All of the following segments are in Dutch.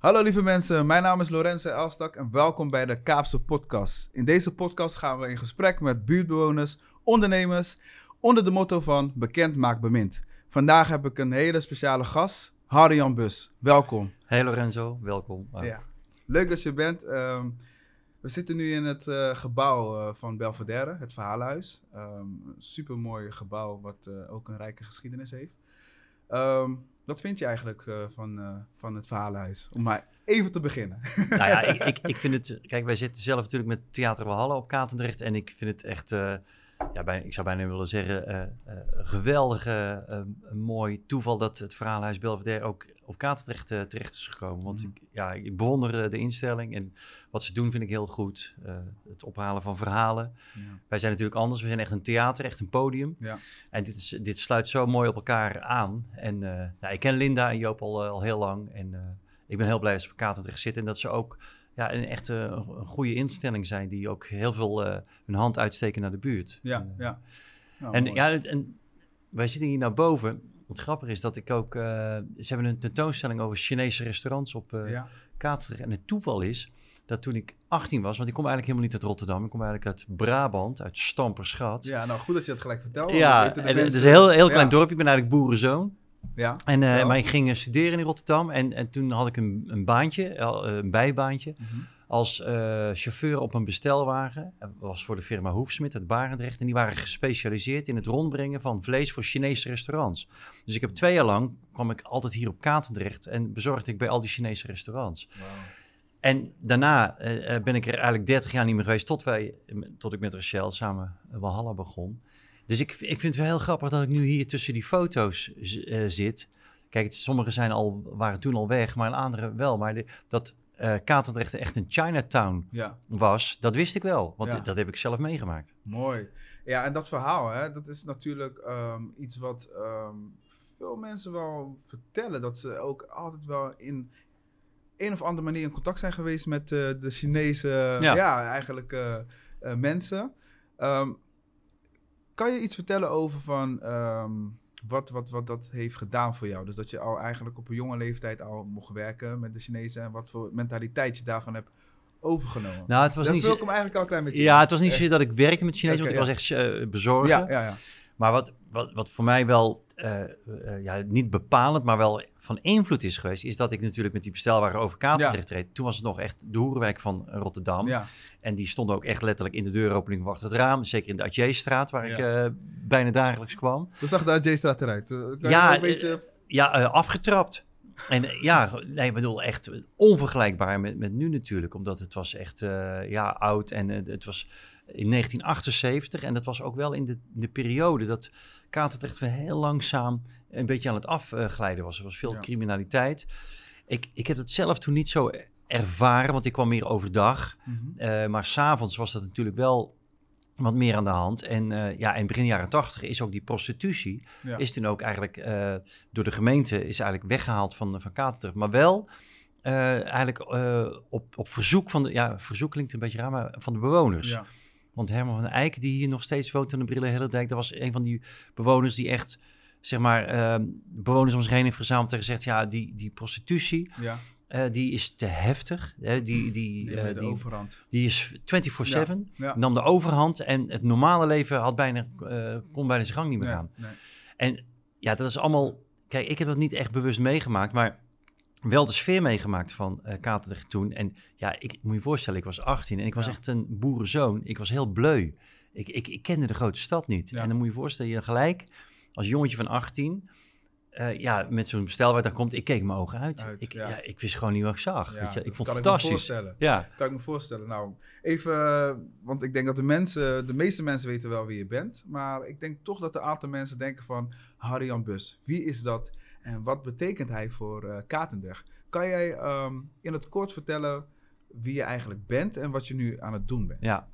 Hallo lieve mensen, mijn naam is Lorenzo Elstak en welkom bij de Kaapse Podcast. In deze podcast gaan we in gesprek met buurtbewoners, ondernemers, onder de motto van Bekend maakt bemind. Vandaag heb ik een hele speciale gast, Harry-Jan Bus. Welkom. Hey Lorenzo, welkom. Uh. Ja. Leuk dat je bent. Um, we zitten nu in het uh, gebouw uh, van Belvedere, het Verhalenhuis. Um, een supermooi gebouw wat uh, ook een rijke geschiedenis heeft. Um, wat vind je eigenlijk van, van het Verhalenhuis? Om maar even te beginnen. Nou ja, ik, ik, ik, vind het... Kijk, wij zitten zelf natuurlijk met Theater Walhalla op Katendrecht. En ik vind het echt... ja, ik zou bijna willen zeggen, geweldige, mooi toeval dat het Verhalenhuis Belvedere ook op uh, terecht is gekomen. Want mm. ik, ja, ik bewonder uh, de instelling en wat ze doen vind ik heel goed. Uh, het ophalen van verhalen. Ja. Wij zijn natuurlijk anders. We zijn echt een theater, echt een podium. Ja. En dit, is, dit sluit zo mooi op elkaar aan. En nou, ik ken Linda en Joop al, al heel lang. En ik ben heel blij dat ze op Katendrecht zitten. En dat ze ook ja, een echt een goede instelling zijn. Die ook heel veel hun hand uitsteken naar de buurt. Ja, en, ja. Nou, en, ja, en wij zitten hier naar boven. Het grappige is dat ik ook... Uh, ze hebben een tentoonstelling over Chinese restaurants op uh, ja. En het toeval is dat toen ik 18 was... want ik kom eigenlijk helemaal niet uit Rotterdam. Ik kom eigenlijk uit Brabant, uit Stamperschat. Ja, nou goed dat je dat gelijk vertelt. Ja, en het is een heel, heel klein ja. dorpje. Ik ben eigenlijk boerenzoon. Ja. En, uh, maar ik ging studeren in Rotterdam. En, en toen had ik een, een baantje, een bijbaantje... Mm -hmm als uh, chauffeur op een bestelwagen. Dat was voor de firma Hoefsmit uit Barendrecht. En die waren gespecialiseerd in het rondbrengen van vlees voor Chinese restaurants. Dus ik heb twee jaar lang, kwam ik altijd hier op Katendrecht en bezorgde ik bij al die Chinese restaurants. Wow. En daarna uh, ben ik er eigenlijk 30 jaar niet meer geweest, tot, wij, tot ik met Rachel samen Walhalla begon. Dus ik, ik vind het wel heel grappig dat ik nu hier tussen die foto's uh, zit. Kijk, het, sommige zijn al, waren toen al weg, maar een andere wel. Maar de, dat uh, Katendrecht echt een Chinatown ja. was, dat wist ik wel. Want ja. dat heb ik zelf meegemaakt. Mooi. Ja, en dat verhaal, hè, dat is natuurlijk um, iets wat um, veel mensen wel vertellen. Dat ze ook altijd wel in een of andere manier in contact zijn geweest met uh, de Chinese, ja, ja eigenlijk uh, mensen. Um, kan je iets vertellen over van wat, wat, wat dat heeft gedaan voor jou. Dus dat je al eigenlijk op een jonge leeftijd al mocht werken met de Chinezen. En wat voor mentaliteit je daarvan hebt overgenomen. Nou, het was dat niet wil ik hem eigenlijk al een klein beetje. Ja, het was niet zo dat ik werkte met Chinezen, okay, want ik ja. was echt uh, bezorgen. Ja, ja, ja. Maar wat, wat, wat voor mij wel, uh, uh, ja, niet bepalend, maar wel van invloed is geweest, is dat ik natuurlijk met die bestelwagen over Katendrecht ja. reed. Toen was het nog echt de hoerenwijk van Rotterdam. Ja. En die stonden ook echt letterlijk in de deuropening van achter het raam. Zeker in de Atje-straat, waar ja. ik bijna dagelijks kwam. Hoe zag de Atje-straat eruit? ja, een beetje... ja afgetrapt. En ja, nee, ik bedoel echt onvergelijkbaar met, met nu natuurlijk. Omdat het was echt ja, oud en het was in 1978. En dat was ook wel in de, de periode dat Katendrecht weer heel langzaam een beetje aan het afglijden was. Er was veel ja. criminaliteit. Ik, ik heb het zelf toen niet zo ervaren, want ik kwam meer overdag. Mm -hmm. uh, maar s'avonds was dat natuurlijk wel wat meer aan de hand. En uh, ja, in begin jaren tachtig is ook die prostitutie, ja. is toen ook eigenlijk uh, door de gemeente is eigenlijk weggehaald van, van. Maar wel eigenlijk op, op verzoek van de, ja, verzoek klinkt een beetje raar, maar van de bewoners. Ja. Want Herman van Eyck, die hier nog steeds woont aan de Brillenhellendijk, dat was een van die bewoners die echt, zeg maar, uh, bewoners om zich heen heeft verzameld en gezegd, ja, die, die prostitutie, ja. uh, die is te heftig. Uh, die, die, die, uh, die is 24-7, Ja, ja. nam de overhand en het normale leven had bijna, eh, kon bijna zijn gang niet meer Nee, gaan. nee. En ja, dat is allemaal, kijk, ik heb dat niet echt bewust meegemaakt, maar wel de sfeer meegemaakt van uh, toen. En ja, ik moet je voorstellen, ik was 18 en ik was Ja. echt een boerenzoon. Ik was heel bleu. Ik, ik, ik kende de grote stad niet. Ja. En dan moet je je voorstellen, je gelijk als jongetje van 18, eh, ja, met zo'n bestelwaar daar komt, ik keek mijn ogen uit. Uit, ik, ja. ja. ik wist gewoon niet wat ik zag. Ja, weet je? Ik vond het kan me fantastisch. voorstellen. ja, Kan ik me voorstellen. Nou, even, eh, want ik denk dat de mensen, de meeste mensen weten wel wie je bent. Maar ik denk toch dat een aantal mensen denken van Harry-Jan Bus. Wie is dat en wat betekent hij voor Katendrecht? Kan jij ehm, in het kort vertellen wie je eigenlijk bent en wat je nu aan het doen bent? ja.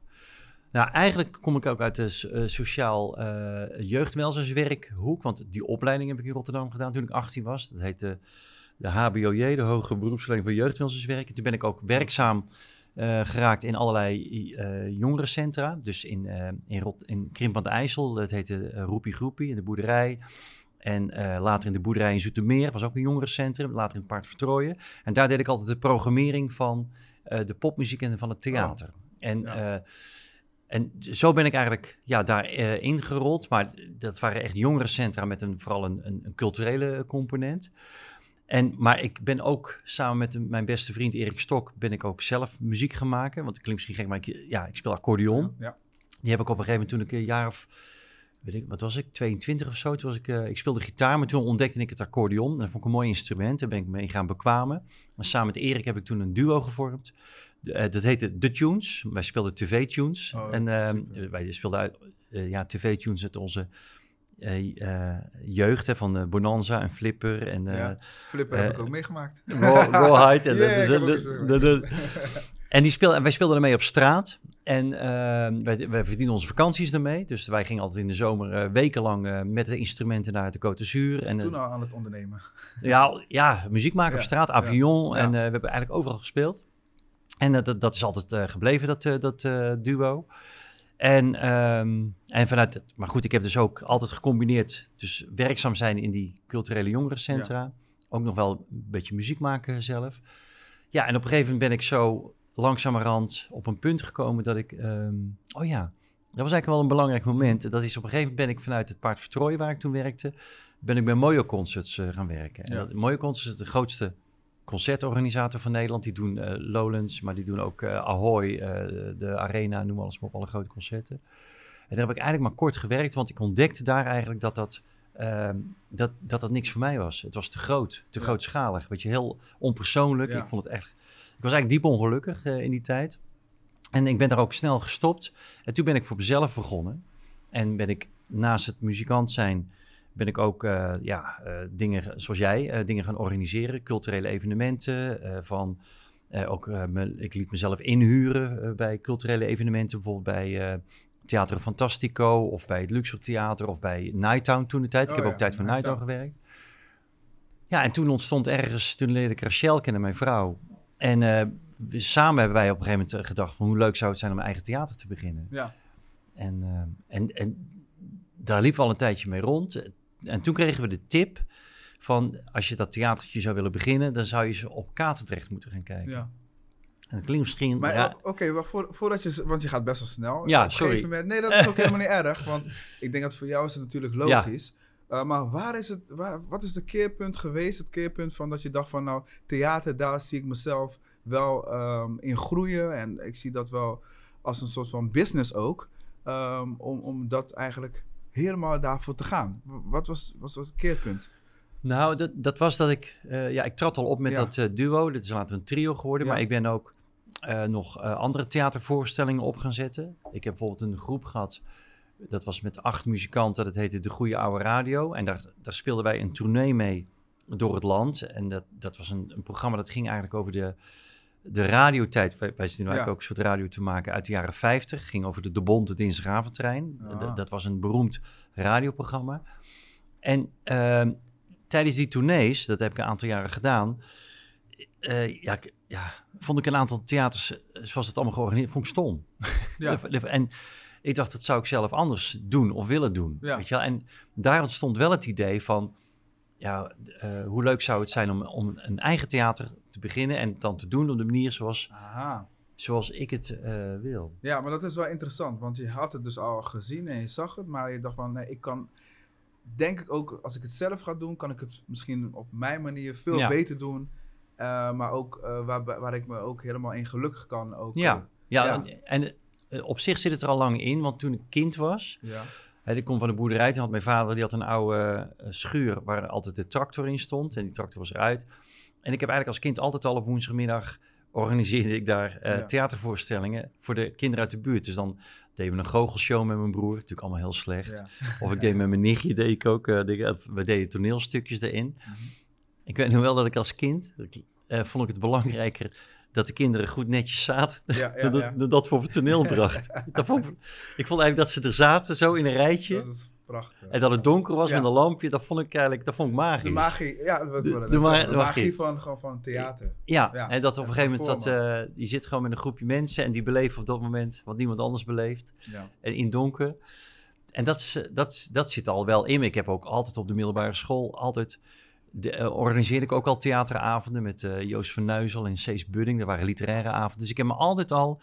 Nou, eigenlijk kom ik ook uit de eh, sociaal eh jeugdwelzijnswerkhoek. Want die opleiding heb ik in Rotterdam gedaan toen ik 18 was. Dat heette de HBOJ, de Hoge Beroepsopleiding voor Jeugdwelzijnswerk. En toen ben ik ook werkzaam geraakt in allerlei jongerencentra. Dus in, eh in, in Krimp aan de IJssel, dat heette uh, Roepie Groepie, in de boerderij. En eh, later in de boerderij in Zoetermeer, was ook een jongerencentrum. Later in het Park Vertrooien. En daar deed ik altijd de programmering van eh, de popmuziek en van het theater. en, ja. eh, en zo ben ik eigenlijk ja, daar ingerold. Maar dat waren echt jongerencentra met een, vooral een, een, een culturele component. En, maar ik ben ook samen met mijn beste vriend Erik Stok... ben ik ook zelf muziek gaan maken. Want het klinkt misschien gek, maar ik, ja, ik speel accordeon. Ja. Die heb ik op een gegeven moment toen ik een jaar of, weet ik, wat was ik, 22 of zo. Toen was ik, eh, ik speelde gitaar, maar toen ontdekte ik het accordeon. En dat vond ik een mooi instrument. Daar ben ik mee gaan bekwamen. En samen met Erik heb ik toen een duo gevormd. Eh, dat heette The Tunes. Wij speelden tv-tunes. Oh, en eh, wij speelden uit, ja, tv-tunes uit onze jeugd, hè, van Bonanza en Flipper en Ja. Flipper heb ik ook meegemaakt. Raw- Rawhide. En, die speel, en wij speelden ermee op straat. En eh, wij, wij verdienen onze vakanties ermee. Dus wij gingen altijd in de zomer eh, wekenlang eh, met de instrumenten naar de Côte d'Azur. En, Toen al aan het ondernemen. ja, ja, muziek maken op straat, avion. ja. En we hebben eigenlijk overal gespeeld. En dat, dat, is altijd gebleven, dat, dat duo. En, ehm, en vanuit het, maar goed, ik heb dus ook altijd gecombineerd. Dus werkzaam zijn in die culturele jongerencentra. Ook nog wel een beetje muziek maken zelf. Ja, en op een gegeven moment ben ik zo langzamerhand op een punt gekomen dat ik. ehm, oh ja, dat was eigenlijk wel een belangrijk moment. Dat is op een gegeven moment ben ik vanuit het Paard Vertrooien, waar ik toen werkte, ben ik bij Mojo Concerts eh, gaan werken. En Ja. dat, Mojo Concerts is de grootste concertorganisator van Nederland. Die doen eh, Lowlands, maar die doen ook eh, Ahoy, de Arena, noem alles maar op, alle grote concerten. En daar heb ik eigenlijk maar kort gewerkt, want ik ontdekte daar eigenlijk dat dat, ehm, dat, dat, dat niks voor mij was. Het was te groot, te Ja. grootschalig, weet je, heel onpersoonlijk. Ja. Ik vond het echt, ik was eigenlijk diep ongelukkig eh, in die tijd. En ik ben daar ook snel gestopt. En toen ben ik voor mezelf begonnen. En ben ik naast het muzikant zijn, ben ik ook eh, ja, eh, dingen, ge- zoals jij, dingen gaan organiseren. Culturele evenementen. van, ook, me- ik liet mezelf inhuren bij culturele evenementen. Bijvoorbeeld bij Theater Fantastico of bij het Luxor Theater of bij Nighttown toen de tijd. Oh ik heb ja, ook tijd voor Nighttown. gewerkt. Ja, en toen ontstond ergens, toen leerde ik Rachel kennen, mijn vrouw. En eh, samen hebben wij op een gegeven moment eh, gedacht van hoe leuk zou het zijn om een eigen theater te beginnen. Ja. En, eh, en, en daar liepen we al een tijdje mee rond. En toen kregen we de tip van als je dat theatertje zou willen beginnen, dan zou je ze op Katendrecht moeten gaan kijken. ja. En dat klinkt misschien... Maar ja, oké, wacht, voor, voordat je, want je gaat best wel snel. Ja, Op een sorry. gegeven moment- nee, dat is ook helemaal niet erg, want ik denk dat voor jou is het natuurlijk logisch. Uh, maar waar is het, waar, wat is de keerpunt geweest, het keerpunt van dat je dacht van nou, theater, daar zie ik mezelf wel ehm, in groeien en ik zie dat wel als een soort van business ook, ehm, om, om dat eigenlijk helemaal daarvoor te gaan. Wat was, wat was het keerpunt? Nou, dat, dat was dat ik... eh, ja, ik trad al op met Ja. dat eh, duo. Dit is later een trio geworden. Ja. Maar ik ben ook eh, nog eh, andere theatervoorstellingen op gaan zetten. Ik heb bijvoorbeeld een groep gehad... Dat was met acht muzikanten. Dat heette De Goede Oude Radio. En daar, daar speelden wij een tournee mee door het land. En dat, dat was een, een programma dat ging eigenlijk over de, de radiotijd. Wij, wij zitten nu eigenlijk Ja. ook een soort radio te maken uit de jaren 50. ging over de De Bonte Dinsdagavondtrein. Ah. Dat, was een beroemd radioprogramma. En ehm, tijdens die tournees, dat heb ik een aantal jaren gedaan, eh, ja, ja, vond ik een aantal theaters, eh, zoals het allemaal georganiseerd, vond ik stom. Ja. De- de- en ik dacht, dat zou ik zelf anders doen of willen doen. Ja. Weet je wel? En daar ontstond wel het idee van, ja, eh, hoe leuk zou het zijn om, om een eigen theater te beginnen en het dan te doen op de manier zoals, Aha. zoals ik het eh, wil. Ja, maar dat is wel interessant, want je had het dus al gezien en je zag het, maar je dacht van, nee, ik kan, denk ik ook, als ik het zelf ga doen, kan ik het misschien op mijn manier veel Ja. beter doen, Eh, maar ook waar, waar ik me ook helemaal in gelukkig kan ook. Ja, ja, Ja. en, op zich zit het er al lang in, want toen ik kind was, ja. Ik kom van de boerderij. Toen had mijn vader die had een oude eh, schuur waar altijd de tractor in stond. En die tractor was eruit. En ik heb eigenlijk als kind altijd al op woensdagmiddag organiseerde ik daar eh, Ja. theatervoorstellingen voor de kinderen uit de buurt. Dus dan deden we een goochelshow met mijn broer. Natuurlijk allemaal heel slecht. ja. Of ik deed met mijn nichtje, deed ik ook. eh, dingen- we deden toneelstukjes erin. Mhm. Ik weet nog wel dat ik als kind, eh, vond ik het belangrijker dat de kinderen goed netjes zaten. Ja, ja, dan, dat- ja. dat we op het toneel bracht. vond ik, vond eigenlijk dat ze er zaten, zo in een rijtje. Dat is prachtig. En dat het donker was met een lampje, dat vond ik eigenlijk dat vond ik magisch. de magie, ja, dat wil ik De- magie magie. van, gewoon van theater. Ja, en dat op een gegeven moment, dat, vormen. eh, je zit gewoon met een groepje mensen en die beleven op dat moment wat niemand anders beleeft. Ja. En in donker. En dat, eh, dat, dat zit al wel in me. Ik heb ook altijd op de middelbare school altijd... De, eh, organiseerde ik ook al theateravonden met eh, Joost van Neuzel en Cees Budding. Dat waren literaire avonden. Dus ik heb me altijd al...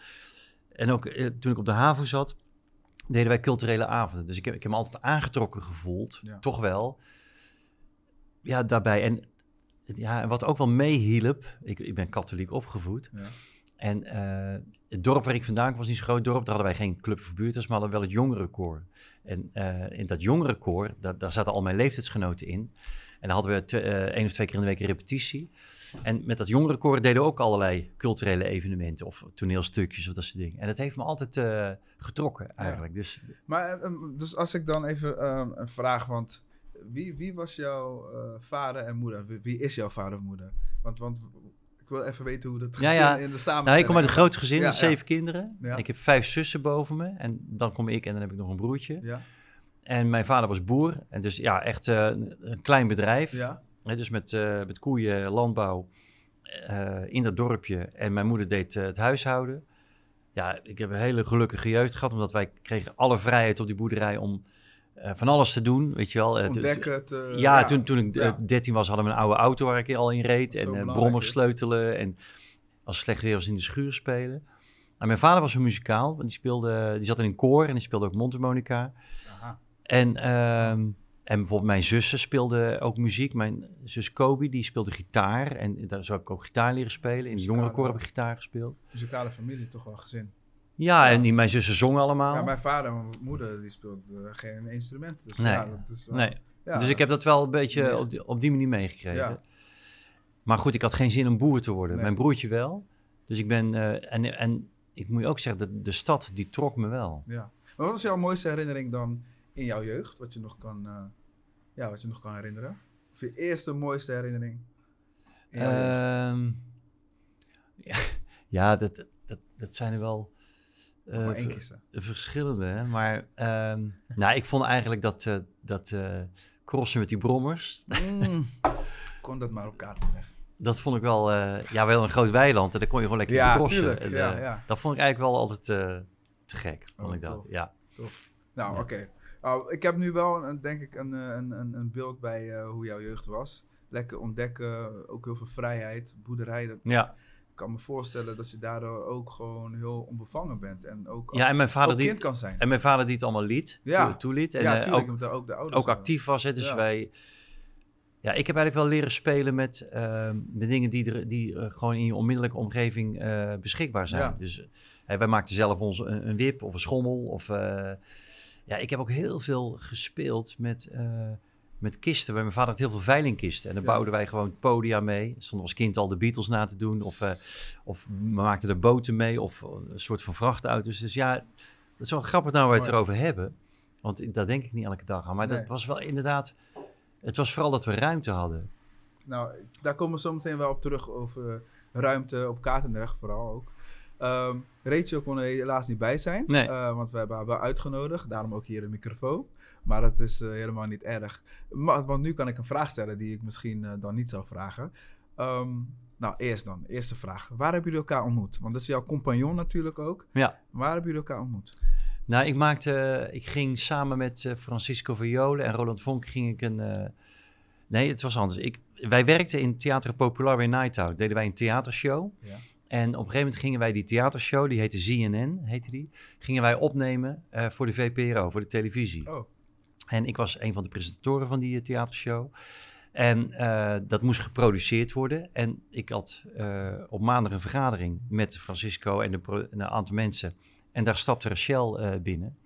En ook eh, toen ik op de HAVO zat, deden wij culturele avonden. Dus ik heb, ik heb me altijd aangetrokken gevoeld. Ja. Toch wel. Ja, daarbij. En ja, en wat ook wel meehielp... Ik, ik ben katholiek opgevoed. Ja. En het dorp waar ik vandaan kwam was niet zo'n groot dorp. Daar hadden wij geen club voor buurters, maar hadden wel het jongerenkoor. En in dat jongerenkoor, daar, daar zaten al mijn leeftijdsgenoten in. En dan hadden we eh, één of twee keer in de week een repetitie. En met dat jongerenkoor deden we ook allerlei culturele evenementen of toneelstukjes of dat soort dingen. En dat heeft me altijd eh, getrokken eigenlijk. Dus Maar eh, dus als ik dan even ehm, een vraag, want wie, wie was jouw vader en moeder? Wie, wie is jouw vader en moeder? Want, want ik wil even weten hoe dat Ja, gezin ja. in de samenstelling... nou, ik kom uit een groot gezin, Ja, met ja. zeven kinderen. Ja. Ik heb vijf zussen boven me en dan kom ik en dan heb ik nog een broertje. Ja, En mijn vader was boer en dus ja, echt eh, een, klein bedrijf. ja, Hè, dus met, eh, met koeien, landbouw eh, in dat dorpje. En mijn moeder deed het huishouden. Ja, ik heb een hele gelukkige jeugd gehad, omdat wij kregen alle vrijheid op die boerderij om van alles te doen, weet je wel. Ontdekken. te- ja, toen, toen ik ja. 13 was, hadden we een oude auto waar ik al in reed. Zo En belangrijk brommer is. sleutelen. En als het slecht weer was in de schuur spelen. En mijn vader was een muzikaal. want Die, speelde, die zat in een koor en die speelde ook mondharmonica. Aha. En, ehm, en bijvoorbeeld mijn zussen speelden ook muziek. Mijn zus Kobe, die speelde gitaar. En daar zo heb ik ook gitaar leren spelen. In de jongerenkoor heb ik gitaar gespeeld. Muzikale familie, toch wel gezin. Ja, Ja. en die, mijn zussen zongen allemaal. Ja, mijn vader en mijn moeder die speelden geen instrument. Dus Nee. ja, dat is, wel- nee. ja, dus ik heb dat wel een beetje op, die, op die manier meegekregen. Ja. Maar goed, ik had geen zin om boer te worden. Nee. Mijn broertje wel. Dus ik ben... eh, en, en ik moet je ook zeggen, de, de stad, die trok me wel. Ja. Maar wat was jouw mooiste herinnering dan in jouw jeugd? Wat je nog kan, eh, ja, wat je nog kan herinneren? Of je eerste mooiste herinnering? Ehm, ja, ja, dat, dat, dat zijn er wel... eh, maar één verschillende, hè. maar ehm, nou, ik vond eigenlijk dat, eh, dat crossen met die brommers, Mm. Kon dat maar op kaart leggen. dat vond ik wel, ja, wel een groot weiland en daar kon je gewoon lekker Ja, crossen. tuurlijk, En, ja, ja. Dat vond ik eigenlijk wel altijd te gek, vond Oh, ik dat, tof. ja. Nou, oké. Nou, ik heb nu wel, een, denk ik, een, eh, een, een, een beeld bij eh, hoe jouw jeugd was. Lekker ontdekken, ook heel veel vrijheid, boerderij. Dat, Ja, ik kan me voorstellen dat je daardoor ook gewoon heel onbevangen bent. En ook als ja en mijn vader die... kind kan zijn. En mijn vader die het allemaal liet, Ja. toe- toeliet. En ja, eh, tuurlijk, ook, omdat ook de ouders... ook actief was. Hè, dus Ja. wij... Ja, ik heb eigenlijk wel leren spelen met, met dingen die, er, die gewoon in je onmiddellijke omgeving beschikbaar zijn. Ja. Dus wij maakten zelf ons een, een wip of een schommel. Of, ja, ik heb ook heel veel gespeeld met, eh, met kisten. Mijn vader had heel veel veilingkisten. En dan Ja. bouwden wij gewoon podia mee. Stonden als kind al de Beatles na te doen. Of, eh, of we maakten er boten mee. Of een soort van vrachtauto's. Dus ja, dat is wel grappig nou waar we het Mooi. erover hebben. Want daar denk ik niet elke dag aan. Maar Nee. dat was wel inderdaad... Het was vooral dat we ruimte hadden. Nou, daar komen we zo meteen wel op terug over ruimte op Katendrecht vooral ook. Ehm Rachel kon er helaas niet bij zijn, Nee. eh, want we hebben haar wel uitgenodigd, daarom ook hier een microfoon. Maar dat is eh, helemaal niet erg. Maar, want nu kan ik een vraag stellen die ik misschien eh, dan niet zou vragen. Ehm, nou, eerst dan, eerste vraag. Waar hebben jullie elkaar ontmoet? Want dat is jouw compagnon natuurlijk ook. Ja. Waar hebben jullie elkaar ontmoet? Nou, ik maakte... Ik ging samen met Francisco Viola en Roland Vonk ging ik een... nee, het was anders. Ik, wij werkten in Theater Popular bij Night Out. Deden wij een theatershow. Ja. En op een gegeven moment gingen wij die theatershow, die heette ZNN, heette die, gingen wij opnemen eh, voor de VPRO, voor de televisie. Oh, En ik was een van de presentatoren van die eh, theatershow. En eh, dat moest geproduceerd worden. En ik had op maandag een vergadering met Francisco en, de pro- en een aantal mensen. En daar stapte Rachel binnen.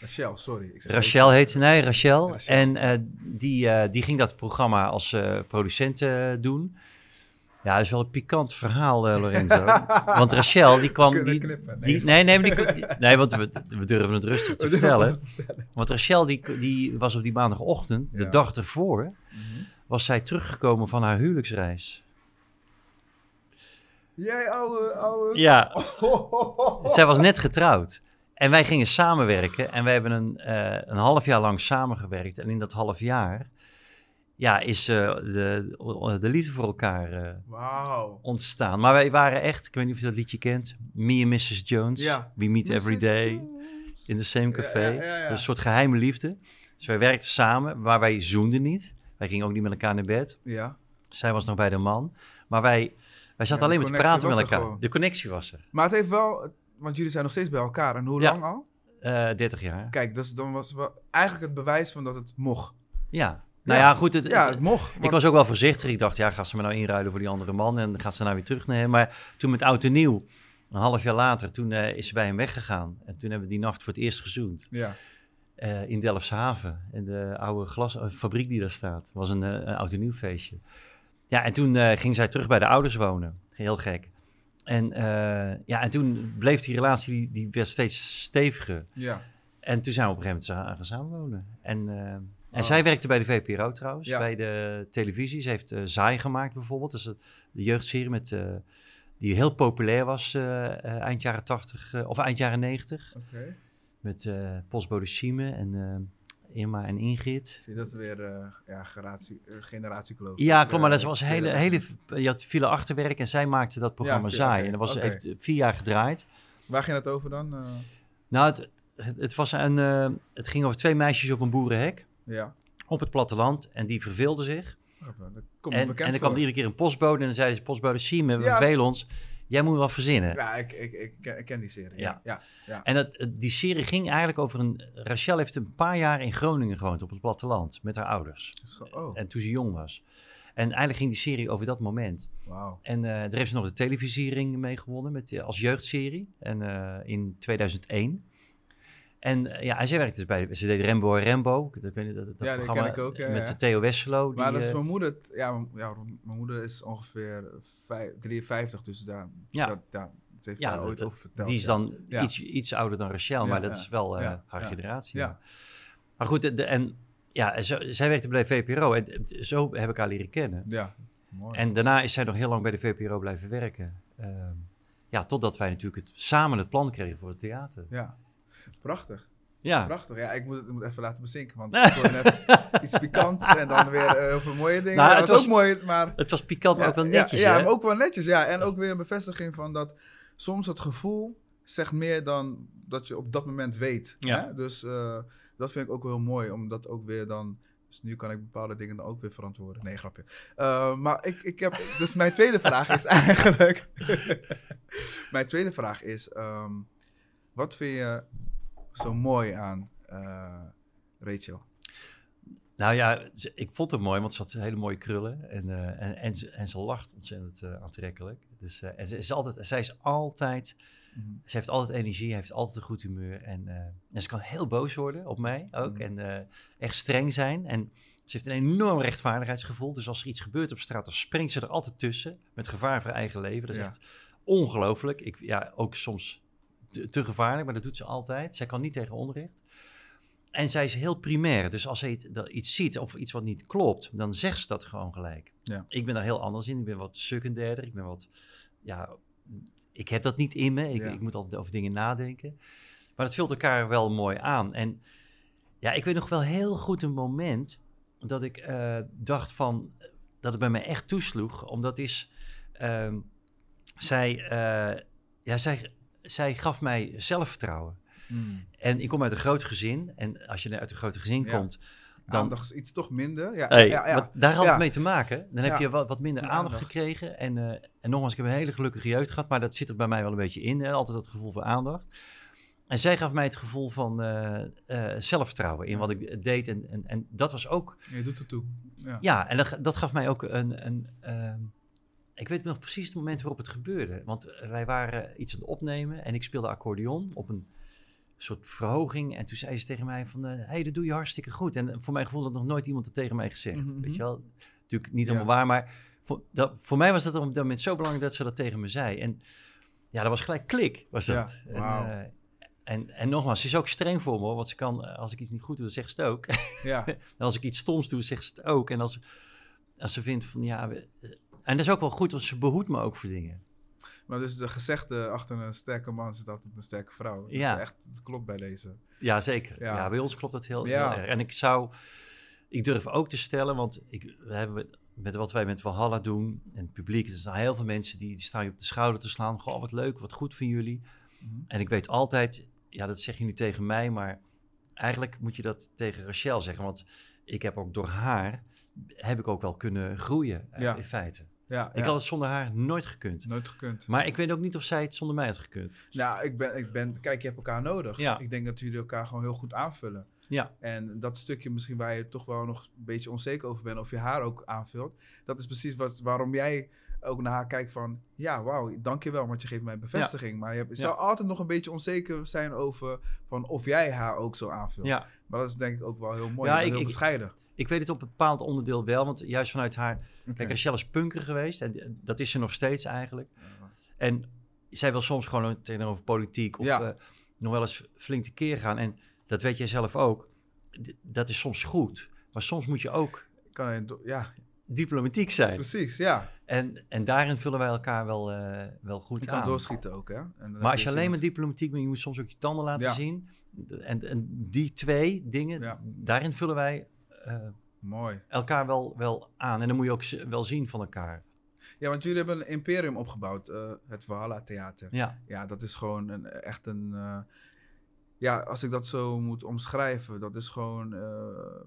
Rachel, sorry. Ik zeg Rachel heet ze, nee, Rachel. Rachel. En die, die ging dat programma als producent doen. Ja, dat is wel een pikant verhaal, eh, Lorenzo. want Rachel, die kwam... Die, knippen. die, nee, nee, maar die, nee, want we, we durven het rustig te vertellen. Want Rachel, die, die was op die maandagochtend, de dag ervoor, Mhm. was zij teruggekomen van haar huwelijksreis. Jij ouwe, ouwe. Ja, zij was net getrouwd. En wij gingen samenwerken en wij hebben een, eh, een half jaar lang samengewerkt. En in dat half jaar ja, is eh, de, de liefde voor elkaar eh, Wauw. ontstaan. Maar wij waren echt, ik weet niet of je dat liedje kent, Me and Mrs. Jones, Ja. We Meet Every Day. in de same café. Ja, ja, ja, ja. Een soort geheime liefde. Dus wij werkten samen, maar wij zoenden niet. Wij gingen ook niet met elkaar naar bed. Ja. Zij was nog bij de man. Maar wij, wij zaten alleen maar te praten met elkaar. gewoon. De connectie was er. Maar het heeft wel, want jullie zijn nog steeds bij elkaar. En hoe Ja. lang al? Eh 30 jaar. Kijk, dus dan was wel eigenlijk het bewijs van dat het mocht. Ja. Nou ja, goed. Het, Ja, het- mocht. ik was ook wel voorzichtig. Ik dacht, ja, gaat ze me nou inruilen voor die andere man? En gaat ze nou weer terugnemen? Maar toen met oud en nieuw, een half jaar later, toen eh, is ze bij hem weggegaan. En toen hebben we die nacht voor het eerst gezoend. Ja. eh, in Delfshaven. In de oude glasfabriek die daar staat. Was een, eh, een oud en nieuw feestje. Ja, en toen eh, ging zij terug bij de ouders wonen. Heel gek. En, eh, ja, en toen bleef die relatie, die, die werd steeds steviger. Ja. En toen zijn we op een gegeven moment gaan samenwonen. En, eh, en Oh. zij werkte bij de VPRO trouwens, Ja. bij de televisie. Ze heeft eh Zaai gemaakt bijvoorbeeld. Dat is de jeugdserie met, eh, die heel populair was eh, eind jaren 80 eh, of eind jaren 90. Oké. Met postbode Sieme en Irma en Ingrid. Zie, dat is weer ja, generatie, generatiekloof. Ja, klopt, maar dat was hele, hele, je had file achterwerk en zij maakte dat programma Ja, Zaai. En dat was, heeft vier jaar gedraaid. Waar ging het over dan? Nou, het, het, het was een, het ging over twee meisjes op een boerenhek ja. op het platteland. En die verveelden zich. Dat En, en dan kwam er voor. iedere keer een postbode en dan zeiden ze, postbode Sieme, we Ja. vervelen ons. Jij moet wel verzinnen. Ja, ik, ik, ik, ken, ik ken die serie. Ja. Ja. Ja. En dat, het- die serie ging eigenlijk over een... Rachel heeft een paar jaar in Groningen gewoond, op het platteland, met haar ouders. Oh, En toen ze jong was. En eigenlijk ging die serie over dat moment. wauw. En eh daar heeft ze nog de televisiering mee gewonnen met, eh, als jeugdserie en, eh, in 2001. En eh, ja, zij werkte dus bij, ze deed Rembo en Rembo. Dat, dat, dat Ja, ken ik ook, ja, met ja. de Theo Wesselo. Die, Maar dat is eh, mijn moeder, ja, mijn- ja, mijn moeder is ongeveer vijf, 53, dus daar, Ja. ze heeft daar dat- ooit over verteld. die is dan iets, iets ouder dan Rachel, maar dat is wel eh, haar generatie. Ja. ja. Maar goed, de, de- en ja, zo, zij werkte bij de VPRO en eh, zo heb ik haar leren kennen. Ja, mooi. En daarna is zij nog heel lang bij de VPRO blijven werken. Ehm, ja, totdat wij natuurlijk het, samen het plan kregen voor het theater. Ja, prachtig. Ja, Prachtig. Ja, ik moet het ik moet even laten bezinken, want ik hoor net iets pikants en dan weer eh, over mooie dingen. Nou, het was- ook mooi, maar... het was pikant, maar ook wel netjes. Ja maar ook wel netjes, ja. En ook weer een bevestiging van dat soms het gevoel zegt meer dan dat je op dat moment weet. Ja. Hè? Dus eh, dat vind ik ook wel heel mooi, omdat ook weer dan... Dus nu kan ik bepaalde dingen dan ook weer verantwoorden. Nee, grapje. Eh, maar ik, ik heb... Dus mijn tweede vraag is eigenlijk... mijn tweede vraag is... ehm, wat vind je zo mooi aan eh, Rachel? Nou ja, ze- ik vond het mooi, want ze had hele mooie krullen. En, eh, en, en, ze, en ze lacht ontzettend eh, aantrekkelijk. Dus, en ze is altijd, zij is altijd... Mhm. Ze heeft altijd energie, heeft altijd een goed humeur. En, en ze kan heel boos worden op mij ook. Mhm. En echt streng zijn. En ze heeft een enorm rechtvaardigheidsgevoel. Dus als er iets gebeurt op straat, dan springt ze er altijd tussen. Met gevaar voor eigen leven. Dat is Ja. echt ongelooflijk. Ik, ja, ook soms te, te gevaarlijk, maar dat doet ze altijd. Zij kan niet tegen onrecht. En zij is heel primair. Dus als ze iets ziet of iets wat niet klopt, dan zegt ze dat gewoon gelijk. Ja. Ik ben daar heel anders in. Ik ben wat secundairder. Ik ben wat, ja, ik heb dat niet in me. Ik, Ja. ik moet altijd over dingen nadenken. Maar dat vult elkaar wel mooi aan. En ja, ik weet nog wel heel goed een moment dat ik eh, dacht van, dat het bij mij echt toesloeg. Omdat is, ehm, zij, eh, ja, zij, zij gaf mij zelfvertrouwen. Mm. En ik kom uit een groot gezin. En als je uit een groot gezin Ja. komt, dan... Aandacht is iets toch minder. Ja, Hey, ja, daar had het mee te maken. Dan heb je wat, wat minder aandacht, aandacht. gekregen. En, eh, en nogmaals, ik heb een hele gelukkige jeugd gehad. Maar dat zit er bij mij wel een beetje in. Hè? Altijd dat gevoel voor aandacht. En zij gaf mij het gevoel van eh, eh, zelfvertrouwen in wat ik deed. En, en, en dat was ook... Je doet het toe. Ja. Ja, en dat, dat gaf mij ook een... een ehm, ik weet nog precies het moment waarop het gebeurde. Want eh, wij waren iets aan het opnemen en ik speelde accordeon op een soort verhoging. En toen zei ze tegen mij van, hé, hey, dat doe je hartstikke goed. En voor mijn gevoel had nog nooit iemand het tegen mij gezegd. Mhm, Weet je mhm. wel? Natuurlijk niet Ja. helemaal waar, maar voor, dat, voor mij was dat op dat moment zo belangrijk dat ze dat tegen me zei. En ja, dat was gelijk klik, was Ja, dat. En, eh, en, en nogmaals, ze is ook streng voor me, hoor, want ze kan, eh, als ik iets niet goed doe, dan zegt ze het ook. Ja. En als ik iets stoms doe, zegt ze het ook. En als, als ze vindt van, ja... en dat is ook wel goed, want ze behoedt me ook voor dingen. Maar dus de gezegde achter een sterke man zit altijd een sterke vrouw. Dat Ja. is echt, dat klopt bij deze. Ja, zeker. Ja. Ja. bij ons klopt dat heel, Ja. heel erg. En ik zou... Ik durf ook te stellen, want ik, we hebben met wat wij met Valhalla doen... en het publiek, er zijn heel veel mensen die, die staan je op de schouder te slaan. Goh, wat leuk, wat goed van jullie. Mhm. En ik weet altijd, ja, dat zeg je nu tegen mij, maar eigenlijk moet je dat tegen Rachel zeggen. Want ik heb ook door haar, heb ik ook wel kunnen groeien eh, Ja. in feite. Ja, Ik ja. had het zonder haar nooit gekund. nooit gekund. Maar ik weet ook niet of zij het zonder mij had gekund. Nou, ik ben, ik ben, kijk, je hebt elkaar nodig. Ja. Ik denk dat jullie elkaar gewoon heel goed aanvullen. Ja, En dat stukje misschien waar je toch wel nog een beetje onzeker over bent, of je haar ook aanvult, dat is precies wat, waarom jij ook naar haar kijkt van, ja, wauw, dankjewel, want je geeft mij bevestiging. Maar je, hebt, je Ja. zou altijd nog een beetje onzeker zijn over van of jij haar ook zo aanvult. ja. Maar dat is denk ik ook wel heel mooi. Ja, ik- heel ik- bescheiden. Ik weet het op een bepaald onderdeel wel, want juist vanuit haar... Oké. Kijk, Rachel is punker geweest en dat is ze nog steeds eigenlijk. En zij wil soms gewoon tegenover politiek of Ja. eh, nog wel eens flink tekeer gaan. En dat weet jij zelf ook. D- Dat is soms goed. Maar soms moet je ook Kan ja, diplomatiek zijn. precies, ja. En, en daarin vullen wij elkaar wel, eh, wel goed Je kan aan. doorschieten ook, hè. En Maar als je alleen maar diplomatiek bent, je moet soms ook je tanden laten zien. En, en die twee dingen, Ja. daarin vullen wij eh, Mooi. elkaar wel, wel aan. En dan moet je ook wel zien van elkaar. Ja, want jullie hebben een imperium opgebouwd, eh, het Valhalla Theater. Ja, Ja, dat is gewoon een, echt een. eh, ja, als ik dat zo moet omschrijven, dat is gewoon. eh,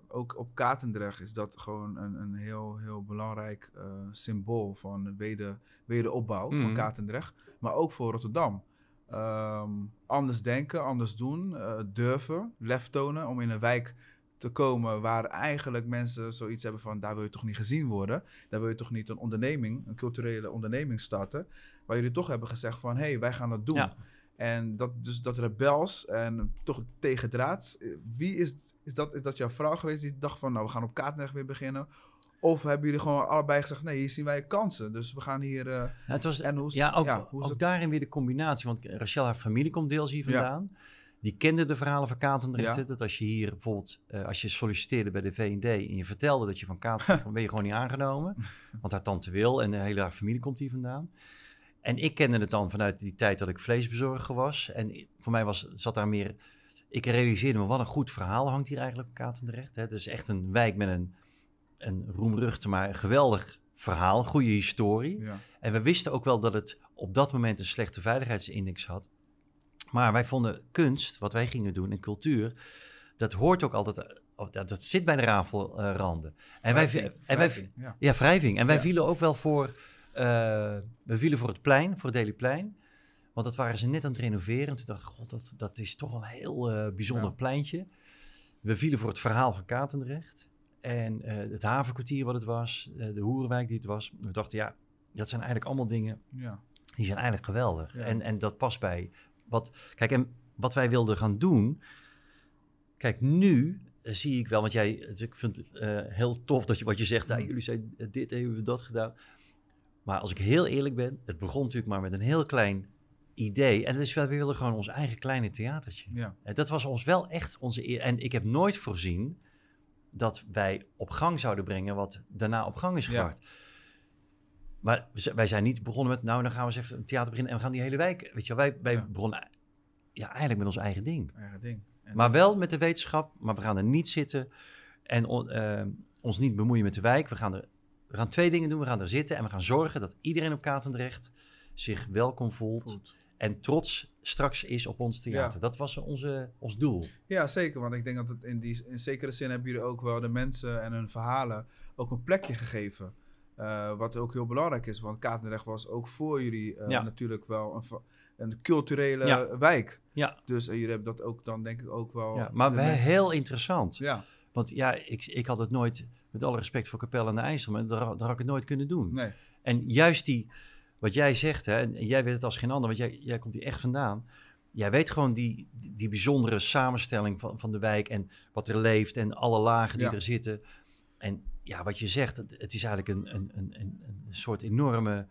ook op Katendrecht is dat gewoon een, een heel, heel belangrijk eh, symbool van weder, wederopbouw Mhm. van Katendrecht. Maar ook voor Rotterdam. Ehm, anders denken, anders doen, eh, durven, lef tonen om in een wijk te komen waar eigenlijk mensen zoiets hebben van daar wil je toch niet gezien worden. Daar wil je toch niet een onderneming, een culturele onderneming starten. Waar jullie toch hebben gezegd van hé, hey, wij gaan dat doen. En dat, dus dat rebels en toch tegendraads. eh, Wie is, is, dat, is dat jouw vrouw geweest die dacht van nou we gaan op Kaatnecht weer beginnen? Of hebben jullie gewoon allebei gezegd nee, hier zien wij kansen. Dus we gaan hier... eh, Ja, het was, en hoe is- ja, ook, ja, hoe ook het- daarin weer de combinatie. Want Rachel, haar familie komt deels hier Ja. vandaan. Die kende de verhalen van Katendrecht. Ja. Dat als je hier bijvoorbeeld, eh, als je solliciteerde bij de V&D en je vertelde dat je van Katendrecht kwam, ben je gewoon niet aangenomen. Want haar tante wil en de hele haar familie komt hier vandaan. En ik kende het dan vanuit die tijd dat ik vleesbezorger was. En voor mij was, zat daar meer... Ik realiseerde me, wat een goed verhaal hangt hier eigenlijk op Katendrecht. Hè. Het is echt een wijk met een, een roemruchte, maar een geweldig verhaal. Goede historie. ja. En we wisten ook wel dat het op dat moment een slechte veiligheidsindex had. Maar wij vonden kunst, wat wij gingen doen, en cultuur, dat hoort ook altijd, eh, oh, dat, dat zit bij de rafelranden. en wij, en wij, ja. ja, wrijving. En wij Ja. vielen ook wel voor, we vielen voor het plein, voor het Dailyplein. Want dat waren ze net aan het renoveren. En toen dacht ik, god, dat, dat is toch een heel eh, bijzonder Ja. pleintje. We vielen voor het verhaal van Katendrecht. En eh, het havenkwartier wat het was, eh, de Hoerenwijk die het was. We dachten, ja, dat zijn eigenlijk allemaal dingen Ja. die zijn eigenlijk geweldig. Ja. En, en dat past bij wat. Kijk, en wat wij wilden gaan doen. Kijk, nu eh, zie ik wel, want jij, ik vind het eh, heel tof dat je wat je zegt. Nou, Mm. jullie zijn eh, dit, hebben we dat gedaan. Maar als ik heel eerlijk ben, het begon natuurlijk maar met een heel klein idee. En het is wel, we wilden gewoon ons eigen kleine theatertje. Ja. En dat was ons wel echt onze eer. En ik heb nooit voorzien dat wij op gang zouden brengen wat daarna op gang is Ja. gebracht. Maar we z- wij zijn niet begonnen met, nou, dan gaan we eens even een theater beginnen en we gaan die hele wijk, weet je wel, wij, wij Ja. begonnen ja, eigenlijk met ons eigen ding. Eigen ding. En Maar wel met de wetenschap, maar we gaan er niet zitten en on- eh, ons niet bemoeien met de wijk. We gaan, er, we gaan twee dingen doen, we gaan er zitten en we gaan zorgen dat iedereen op Katendrecht zich welkom voelt Goed. en trots straks is op ons theater. Ja. Dat was onze, ons doel. Ja, zeker. Want ik denk dat het in, die, in zekere zin hebben jullie ook wel de mensen en hun verhalen ook een plekje gegeven. Eh, wat ook heel belangrijk is, want Katendrecht was ook voor jullie eh, Ja. natuurlijk wel een, een culturele Ja. wijk. Ja. Dus eh, jullie hebben dat ook dan denk ik ook wel... Ja, maar wel heel interessant. Ja, Want ja, ik, ik had het nooit, met alle respect voor Capelle aan de IJssel, maar daar, daar had ik het nooit kunnen doen. nee. En juist die, wat jij zegt, hè, en jij weet het als geen ander, want jij, jij komt hier echt vandaan. Jij weet gewoon die, die, die bijzondere samenstelling van, van de wijk en wat er leeft en alle lagen die Ja. er zitten. En ja, wat je zegt, het, is eigenlijk een, een, een, een, soort enorme,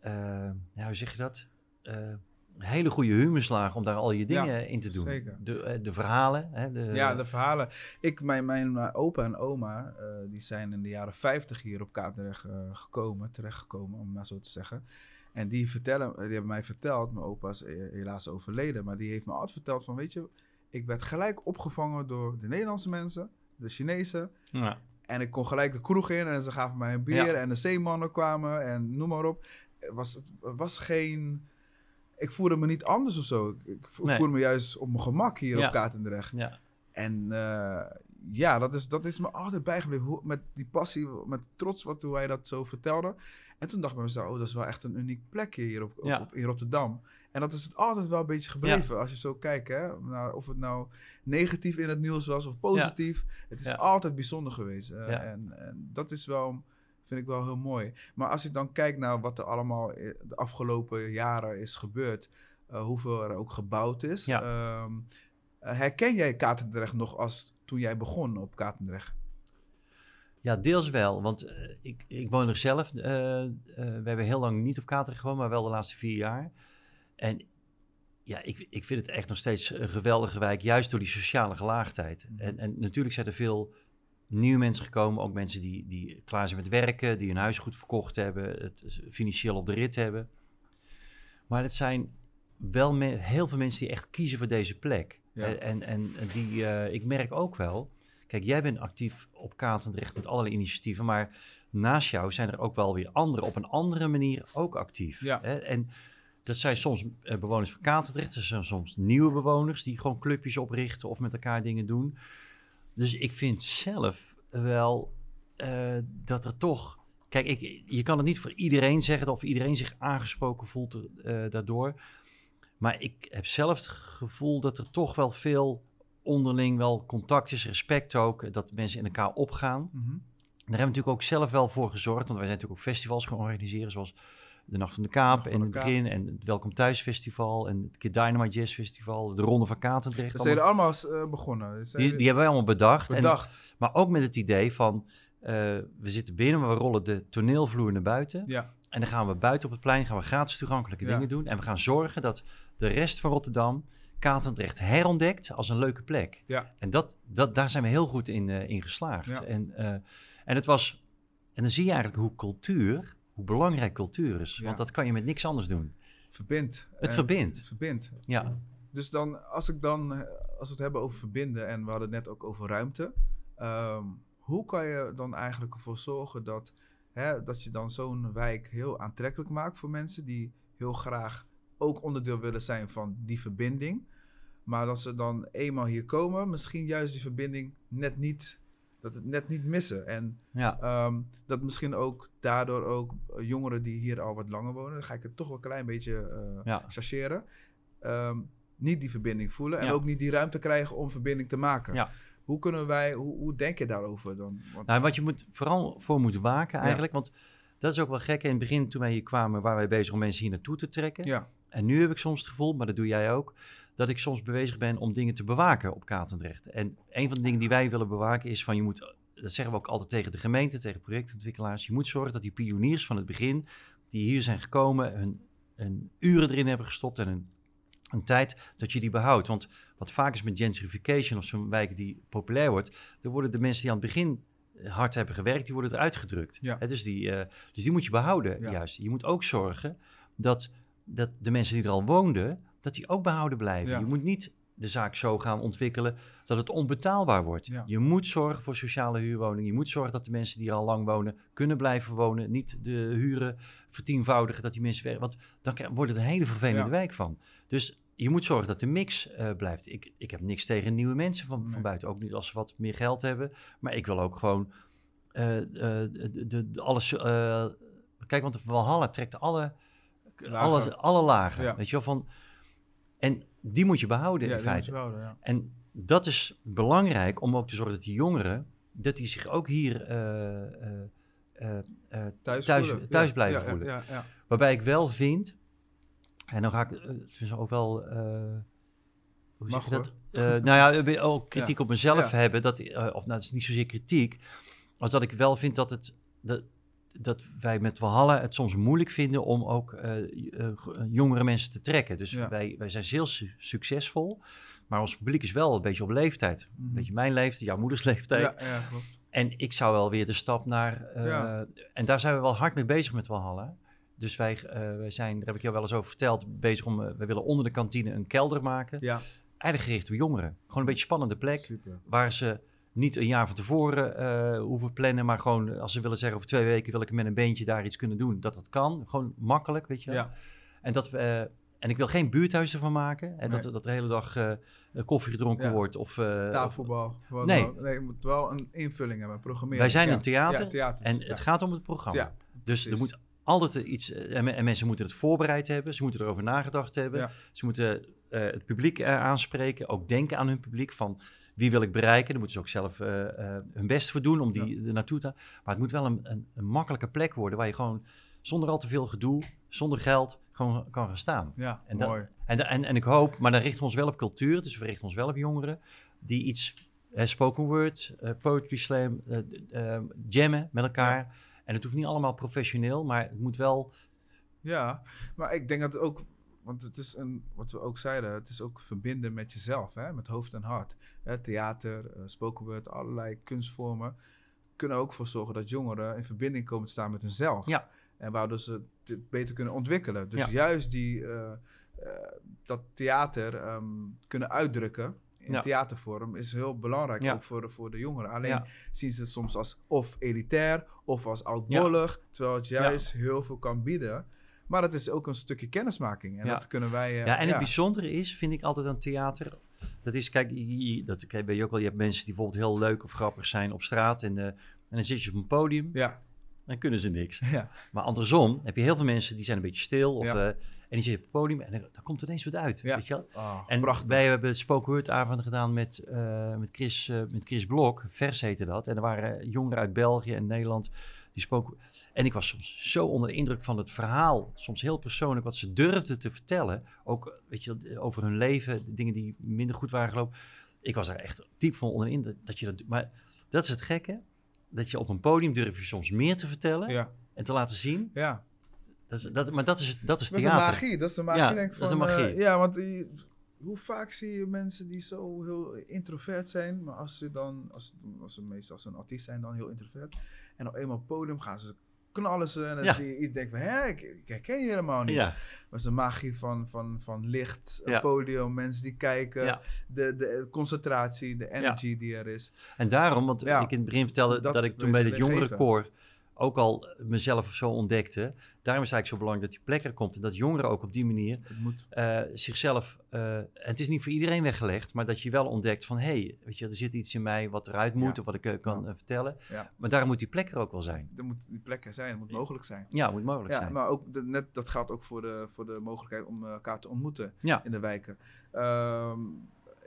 eh, hoe zeg je dat? Eh, hele goede humuslaag om daar al je Ja, dingen in te doen. zeker. De, eh, de verhalen. Hè, de, ja, de verhalen. Ik, mijn, mijn opa en oma, eh, die zijn in de jaren 50 hier op Katendrecht eh, gekomen, terechtgekomen, om maar zo te zeggen. En die, vertellen, die hebben mij verteld, mijn opa is helaas overleden, maar die heeft me altijd verteld van, weet je, ik werd gelijk opgevangen door de Nederlandse mensen, de Chinezen. Ja. En ik kon gelijk de kroeg in en ze gaven mij een bier Ja. en de zeemannen kwamen en noem maar op. Het was, het was geen... ik voelde me niet anders of zo. Ik, ik vo- Nee. voelde me juist op mijn gemak hier Ja. op Katendrecht. Ja, En eh, ja, dat is, dat is me altijd bijgebleven. Hoe, met die passie, met trots wat hoe hij dat zo vertelde. En toen dacht ik bij mezelf, oh, dat is wel echt een uniek plekje hier op, op, Ja. op- in Rotterdam. En dat is het altijd wel een beetje gebleven. Als je zo kijkt, hè, naar of het nou negatief in het nieuws was of positief. Het is altijd bijzonder geweest. Eh, en, en dat is wel, vind ik wel heel mooi. Maar als je dan kijkt naar wat er allemaal de afgelopen jaren is gebeurd. eh, hoeveel er ook gebouwd is. Ja. ehm, eh, herken jij Katendrecht nog als toen jij begon op Katendrecht? ja deels wel. Want eh, ik, ik woon er zelf. eh, we hebben heel lang niet op Katerdrecht gewoond, maar wel de laatste vier jaar. En ja, ik, ik vind het echt nog steeds een geweldige wijk, juist door die sociale gelaagdheid. Mhm. En, en natuurlijk zijn er veel nieuwe mensen gekomen, ook mensen die, die klaar zijn met werken, die hun huis goed verkocht hebben, het financieel op de rit hebben. Maar het zijn wel me- heel veel mensen die echt kiezen voor deze plek. Ja. En, en, en die, eh, ik merk ook wel, kijk, jij bent actief op Katendrecht met allerlei initiatieven, maar naast jou zijn er ook wel weer anderen op een andere manier ook actief. Ja. Hè? En dat zijn soms eh, bewoners van Katendrecht, er zijn soms nieuwe bewoners die gewoon clubjes oprichten of met elkaar dingen doen. Dus ik vind zelf wel eh, dat er toch. Kijk, ik, je kan het niet voor iedereen zeggen of iedereen zich aangesproken voelt eh, daardoor. Maar ik heb zelf het gevoel dat er toch wel veel onderling wel contact is, respect ook, eh, dat mensen in elkaar opgaan. Mhm. Daar hebben we natuurlijk ook zelf wel voor gezorgd, want wij zijn natuurlijk ook festivals gaan organiseren, zoals de Nacht van de Kaap de het begin, en het Welkom Thuis Festival, en het Kid Dynamite Jazz Festival, de Ronde van Katendrecht. Dat zijn er allemaal- eh, begonnen. Zijn die, die hebben wij allemaal bedacht. En, maar ook met het idee van, eh, we zitten binnen, maar we rollen de toneelvloer naar buiten. Ja, En dan gaan we buiten op het plein gaan we gratis toegankelijke Ja. dingen doen. En we gaan zorgen dat de rest van Rotterdam Katendrecht herontdekt als een leuke plek. Ja. En dat, dat, daar zijn we heel goed in, eh, in geslaagd. En, en het was. En dan zie je eigenlijk hoe cultuur, hoe belangrijk cultuur is. Ja. Want dat kan je met niks anders doen. verbindt. Het verbindt. Verbindt. Ja, Dus dan, als ik dan, als we het hebben over verbinden en we hadden het net ook over ruimte. ehm, hoe kan je dan eigenlijk ervoor zorgen dat, hè, dat je dan zo'n wijk heel aantrekkelijk maakt voor mensen die heel graag ook onderdeel willen zijn van die verbinding. Maar dat ze dan eenmaal hier komen, misschien juist die verbinding net niet, dat het net niet missen. En ja, Ehm, dat misschien ook daardoor ook eh, jongeren die hier al wat langer wonen, dan ga ik het toch wel een klein beetje ja. chargeren, ehm, niet die verbinding voelen en Ja. ook niet die ruimte krijgen om verbinding te maken. Hoe kunnen wij, hoe, hoe denk je daarover dan? Want, Nou, wat je moet, vooral voor moet waken eigenlijk. Want dat is ook wel gek. In het begin, toen wij hier kwamen, waren wij bezig om mensen hier naartoe te trekken. ja, En nu heb ik soms het gevoel, maar dat doe jij ook, dat ik soms bezig ben om dingen te bewaken op Katendrecht. En een van de dingen die wij willen bewaken is van je moet, dat zeggen we ook altijd tegen de gemeente, tegen projectontwikkelaars, je moet zorgen dat die pioniers van het begin, die hier zijn gekomen, hun, hun uren erin hebben gestopt en hun, hun tijd, dat je die behoudt. Want wat vaak is met gentrification of zo'n wijk die populair wordt, dan worden de mensen die aan het begin hard hebben gewerkt, die worden eruit gedrukt. Ja. Dus, die, eh, dus die moet je behouden Ja. juist. Je moet ook zorgen dat dat de mensen die er al woonden, dat die ook behouden blijven. Ja. Je moet niet de zaak zo gaan ontwikkelen dat het onbetaalbaar wordt. Ja. Je moet zorgen voor sociale huurwoningen. Je moet zorgen dat de mensen die er al lang wonen kunnen blijven wonen. Niet de huren vertienvoudigen, dat die mensen werken. Want dan wordt het een hele vervelende Ja. wijk van. Dus je moet zorgen dat de mix eh, blijft. Ik, ik heb niks tegen nieuwe mensen van, Nee. van buiten. Ook niet als ze wat meer geld hebben. Maar ik wil ook gewoon eh, eh, de, de, de- alles... kijk, want de Valhalla trekt alle, Lagen. alle, alle lagen. Ja. Weet je wel, van... En die moet je behouden ja, in feite. behouden, ja. En dat is belangrijk om ook te zorgen dat die jongeren, dat die zich ook hier eh, eh, eh, Thuis, thuis, thuis blijven voelen. Waarbij ik wel vind, en dan ga ik, het is ook wel, hoe Mag zeg je dat? nou ja, ook kritiek op mezelf Ja. hebben, dat, of nou, het is niet zozeer kritiek, als dat ik wel vind dat het, dat, dat wij met Valhalla het soms moeilijk vinden om ook eh, eh, eh, jongere mensen te trekken. Dus Ja. wij, wij zijn heel su- succesvol, maar ons publiek is wel een beetje op leeftijd. Mhm. Een beetje mijn leeftijd, jouw moeders leeftijd. ja, ja, klopt. En ik zou wel weer de stap naar. En daar zijn we wel hard mee bezig met Walhalla. Dus wij, wij zijn, daar heb ik jou wel eens over verteld, bezig om. we willen onder de kantine een kelder maken. Ja, Eigenlijk gericht op jongeren. Gewoon een beetje spannende plek. super. Waar ze niet een jaar van tevoren eh, hoeven plannen. Maar gewoon als ze willen zeggen over twee weken wil ik met een beentje daar iets kunnen doen. Dat dat kan. Gewoon makkelijk, weet je wel. Ja, En dat we. eh, en ik wil geen buurthuis ervan maken. Hè, dat, Nee. dat de hele dag eh, koffie gedronken Ja. wordt. Of, eh, of- Tafelbal. Nee. nee. je moet wel een invulling hebben, programmeren. wij zijn Ja. een theater, Ja, theater en het gaat om het programma. Ja, dus er moet altijd iets... eh, En, me- en mensen moeten het voorbereid hebben. Ze moeten erover nagedacht hebben. Ze moeten eh, het publiek eh, aanspreken. Ook denken aan hun publiek van... Wie wil ik bereiken? Daar moeten ze ook zelf eh, eh, hun best voor doen om die er naartoe te... Maar het moet wel een, een, een makkelijke plek worden... waar je gewoon zonder al te veel gedoe, zonder geld... gewoon kan gaan staan. Ja, En mooi. En, en, en ik hoop, maar dan richten we ons wel op cultuur, dus we richten ons wel op jongeren die iets, eh, spoken word, eh, poetry slam, eh, d- eh, jammen met elkaar. En het hoeft niet allemaal professioneel, maar het moet wel, Ja, maar ik denk dat het ook, want het is een, wat we ook zeiden, het is ook verbinden met jezelf, hè, met hoofd en hart. Hè, theater, eh, spoken word, allerlei kunstvormen kunnen ook voor zorgen dat jongeren in verbinding komen te staan met hunzelf. Ja. En waardoor ze dit beter kunnen ontwikkelen. Dus Ja. juist die, eh, eh, dat theater ehm, kunnen uitdrukken in Ja. theatervorm is heel belangrijk, Ja. ook voor de, voor de jongeren. Alleen Ja. zien ze het soms als of elitair of als oudbollig, terwijl het juist heel veel kan bieden. Maar dat is ook een stukje kennismaking. En Ja. dat kunnen wij. eh, ja, en het bijzondere is, vind ik altijd aan theater, dat is, kijk, je- je- dat weet je ook wel, je hebt mensen die bijvoorbeeld heel leuk of grappig zijn op straat en, eh, en dan zit je op een podium, Ja, dan kunnen ze niks. ja, Maar andersom heb je heel veel mensen die zijn een beetje stil of, eh, en die zitten op het podium en dan, dan komt er ineens wat uit, Ja. weet je wel? Ah, En prachtig. wij hebben spoken word avonden gedaan met, met, Chris, met Chris Blok, vers heette dat. En er waren jongeren uit België en Nederland die spoken. En ik was soms zo onder de indruk van het verhaal, soms heel persoonlijk, wat ze durfden te vertellen. Ook weet je, over hun leven, de dingen die minder goed waren gelopen. Ik was daar echt diep van onder de indruk dat je dat doet. Maar dat is het gekke, dat je op een podium durf je soms meer te vertellen Ja, en te laten zien. ja. Dat is, dat, maar dat is, dat is Dat is de theater. magie. Dat is de magie, Ja, denk ik. dat is Van, de eh, magie. ja, want die- hoe vaak zie je mensen die zo heel introvert zijn, maar als ze dan, als, als ze meestal als ze een artiest zijn, dan heel introvert. En op eenmaal podium gaan ze knallen ze en dan Ja. zie je iets denkt van, hè, ik, ik herken je helemaal niet. Ja, Maar de magie van, van, van licht, Ja. podium, mensen die kijken, de, de concentratie, de energy die er is. En daarom, want ik in het begin vertelde dat, dat ik toen bij het jongerenkoor ook al mezelf zo ontdekte. Daarom is het eigenlijk zo belangrijk dat die plek er komt. En dat jongeren ook op die manier Het eh, zichzelf... eh, en het is niet voor iedereen weggelegd, maar dat je wel ontdekt van... hé, hey, weet je, er zit iets in mij wat eruit moet Ja. of wat ik eh, kan eh, vertellen. Ja. Maar daarom moet die plek er ook wel zijn. Er moet die plekken zijn, het moet mogelijk zijn. Ja, moet mogelijk Ja, zijn. maar ook de, net, dat geldt ook voor de, voor de mogelijkheid om eh, elkaar te ontmoeten in de wijken. Ehm,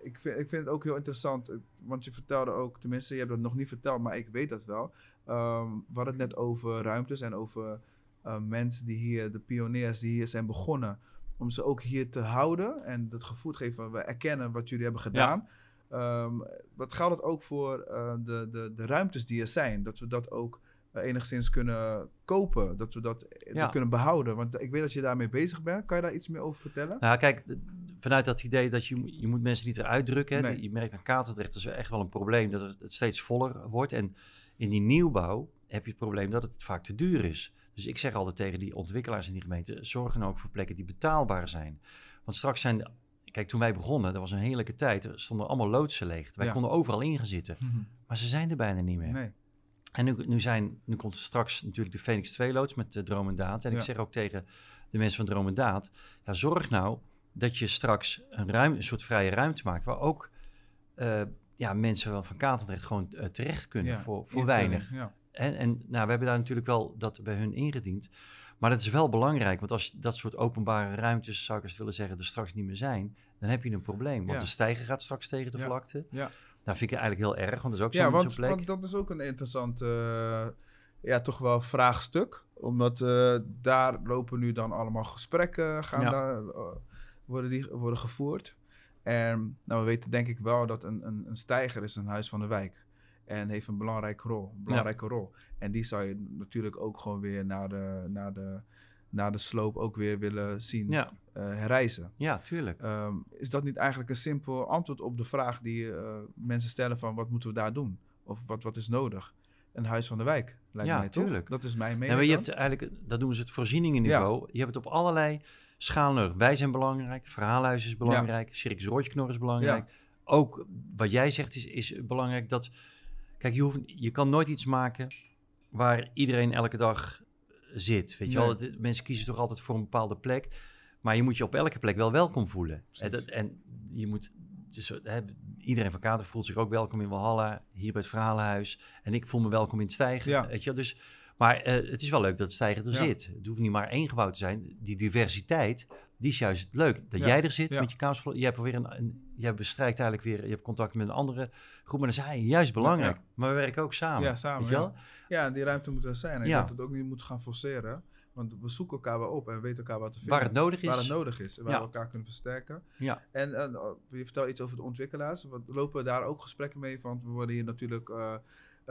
ik, vind, ik vind het ook heel interessant, eh, want je vertelde ook, tenminste, je hebt dat nog niet verteld, maar ik weet dat wel. Ehm we hadden het net over ruimtes en over eh, mensen die hier, de pioniers die hier zijn begonnen, om ze ook hier te houden en het gevoel te geven van we erkennen wat jullie hebben gedaan. Ehm, wat geldt het ook voor eh, de, de, de ruimtes die er zijn? Dat we dat ook eh, enigszins kunnen kopen, dat we dat kunnen behouden. Want ik weet dat je daarmee bezig bent. Kan je daar iets meer over vertellen? Nou, kijk, vanuit dat idee dat je, je moet mensen niet eruit drukken. Hè, Nee. Je merkt aan Katendrecht, dat is echt wel een probleem, dat het het steeds voller wordt. En in die nieuwbouw heb je het probleem dat het vaak te duur is. Dus ik zeg altijd tegen die ontwikkelaars in die gemeente, zorg nou ook voor plekken die betaalbaar zijn. Want straks zijn, de- kijk, toen wij begonnen, dat was een heerlijke tijd, er stonden allemaal loodsen leeg. Wij Ja. konden overal in gaan zitten, maar ze zijn er bijna niet meer. Nee. En nu, nu, zijn, nu komt straks natuurlijk de Phoenix 2 loods met uh, Droom en Daad. En Ja. ik zeg ook tegen de mensen van Droom en Daad, ja, zorg nou dat je straks een, ruim, een soort vrije ruimte maakt waar ook eh, ja, mensen van- van Katendrecht gewoon eh, terecht kunnen Ja, voor, voor weinig. Ja. En, en nou, we hebben daar natuurlijk wel dat bij hun ingediend. Maar dat is wel belangrijk, want als dat soort openbare ruimtes, zou ik eens willen zeggen, er straks niet meer zijn, dan heb je een probleem. Want Ja. de stijger gaat straks tegen de Ja. vlakte. Ja. Nou, vind ik eigenlijk heel erg, want dat is ook Ja, zo'n want, zo'n plek. want dat is ook een interessant, eh, ja, toch wel vraagstuk. Omdat eh, daar lopen nu dan allemaal gesprekken, gaan Ja. daar, worden, die, worden gevoerd. En nou, we weten denk ik wel dat een, een, een stijger is een huis van de wijk. En heeft een belangrijke rol. Belangrijke rol. En die zou je natuurlijk ook gewoon weer naar de, naar de, naar de sloop ook weer willen zien Ja, eh, herreizen. ja, tuurlijk. Ehm, is dat niet eigenlijk een simpel antwoord op de vraag die eh, mensen stellen van wat moeten we daar doen? Of wat, wat is nodig? Een huis van de wijk, lijkt Ja, mij toch? tuurlijk. Dat is mijn mening Nee, maar je hebt eigenlijk, dat noemen ze het voorzieningenniveau. Je hebt het op allerlei nodig. Wij zijn belangrijk, Verhaalhuis is belangrijk, Circus Roodjeknor is belangrijk. Ook wat jij zegt is, is belangrijk dat... Kijk, je, hoeft, je kan nooit iets maken waar iedereen elke dag zit. Weet je Nee. wel, mensen kiezen toch altijd voor een bepaalde plek. Maar je moet je op elke plek wel welkom voelen. En, dat, en je moet, dus, hè, iedereen van Kater voelt zich ook welkom in Walhalla, hier bij het Verhalenhuis. En ik voel me welkom in het Stijgen. Ja. Weet je, wel. dus, maar eh, het is wel leuk dat het Stijgen er Ja. zit. Het hoeft niet maar één gebouw te zijn. Die diversiteit, die is juist leuk. Dat Ja. jij er zit Ja. met je kamersvloer. Je hebt weer een, een, jij bestrijkt eigenlijk weer, je hebt contact met een andere groep. Maar dat is juist belangrijk. Maar we werken ook samen. Ja, samen, Weet je wel? Ja, die ruimte moet er zijn. En Ja. dat het ook niet moet gaan forceren. Want we zoeken elkaar wel op en we weten elkaar wat te vinden. Waar het nodig is. Waar het nodig is. En waar Ja. we elkaar kunnen versterken. Ja. En eh, je vertelt iets over de ontwikkelaars. We lopen daar ook gesprekken mee. Want we worden hier natuurlijk... eh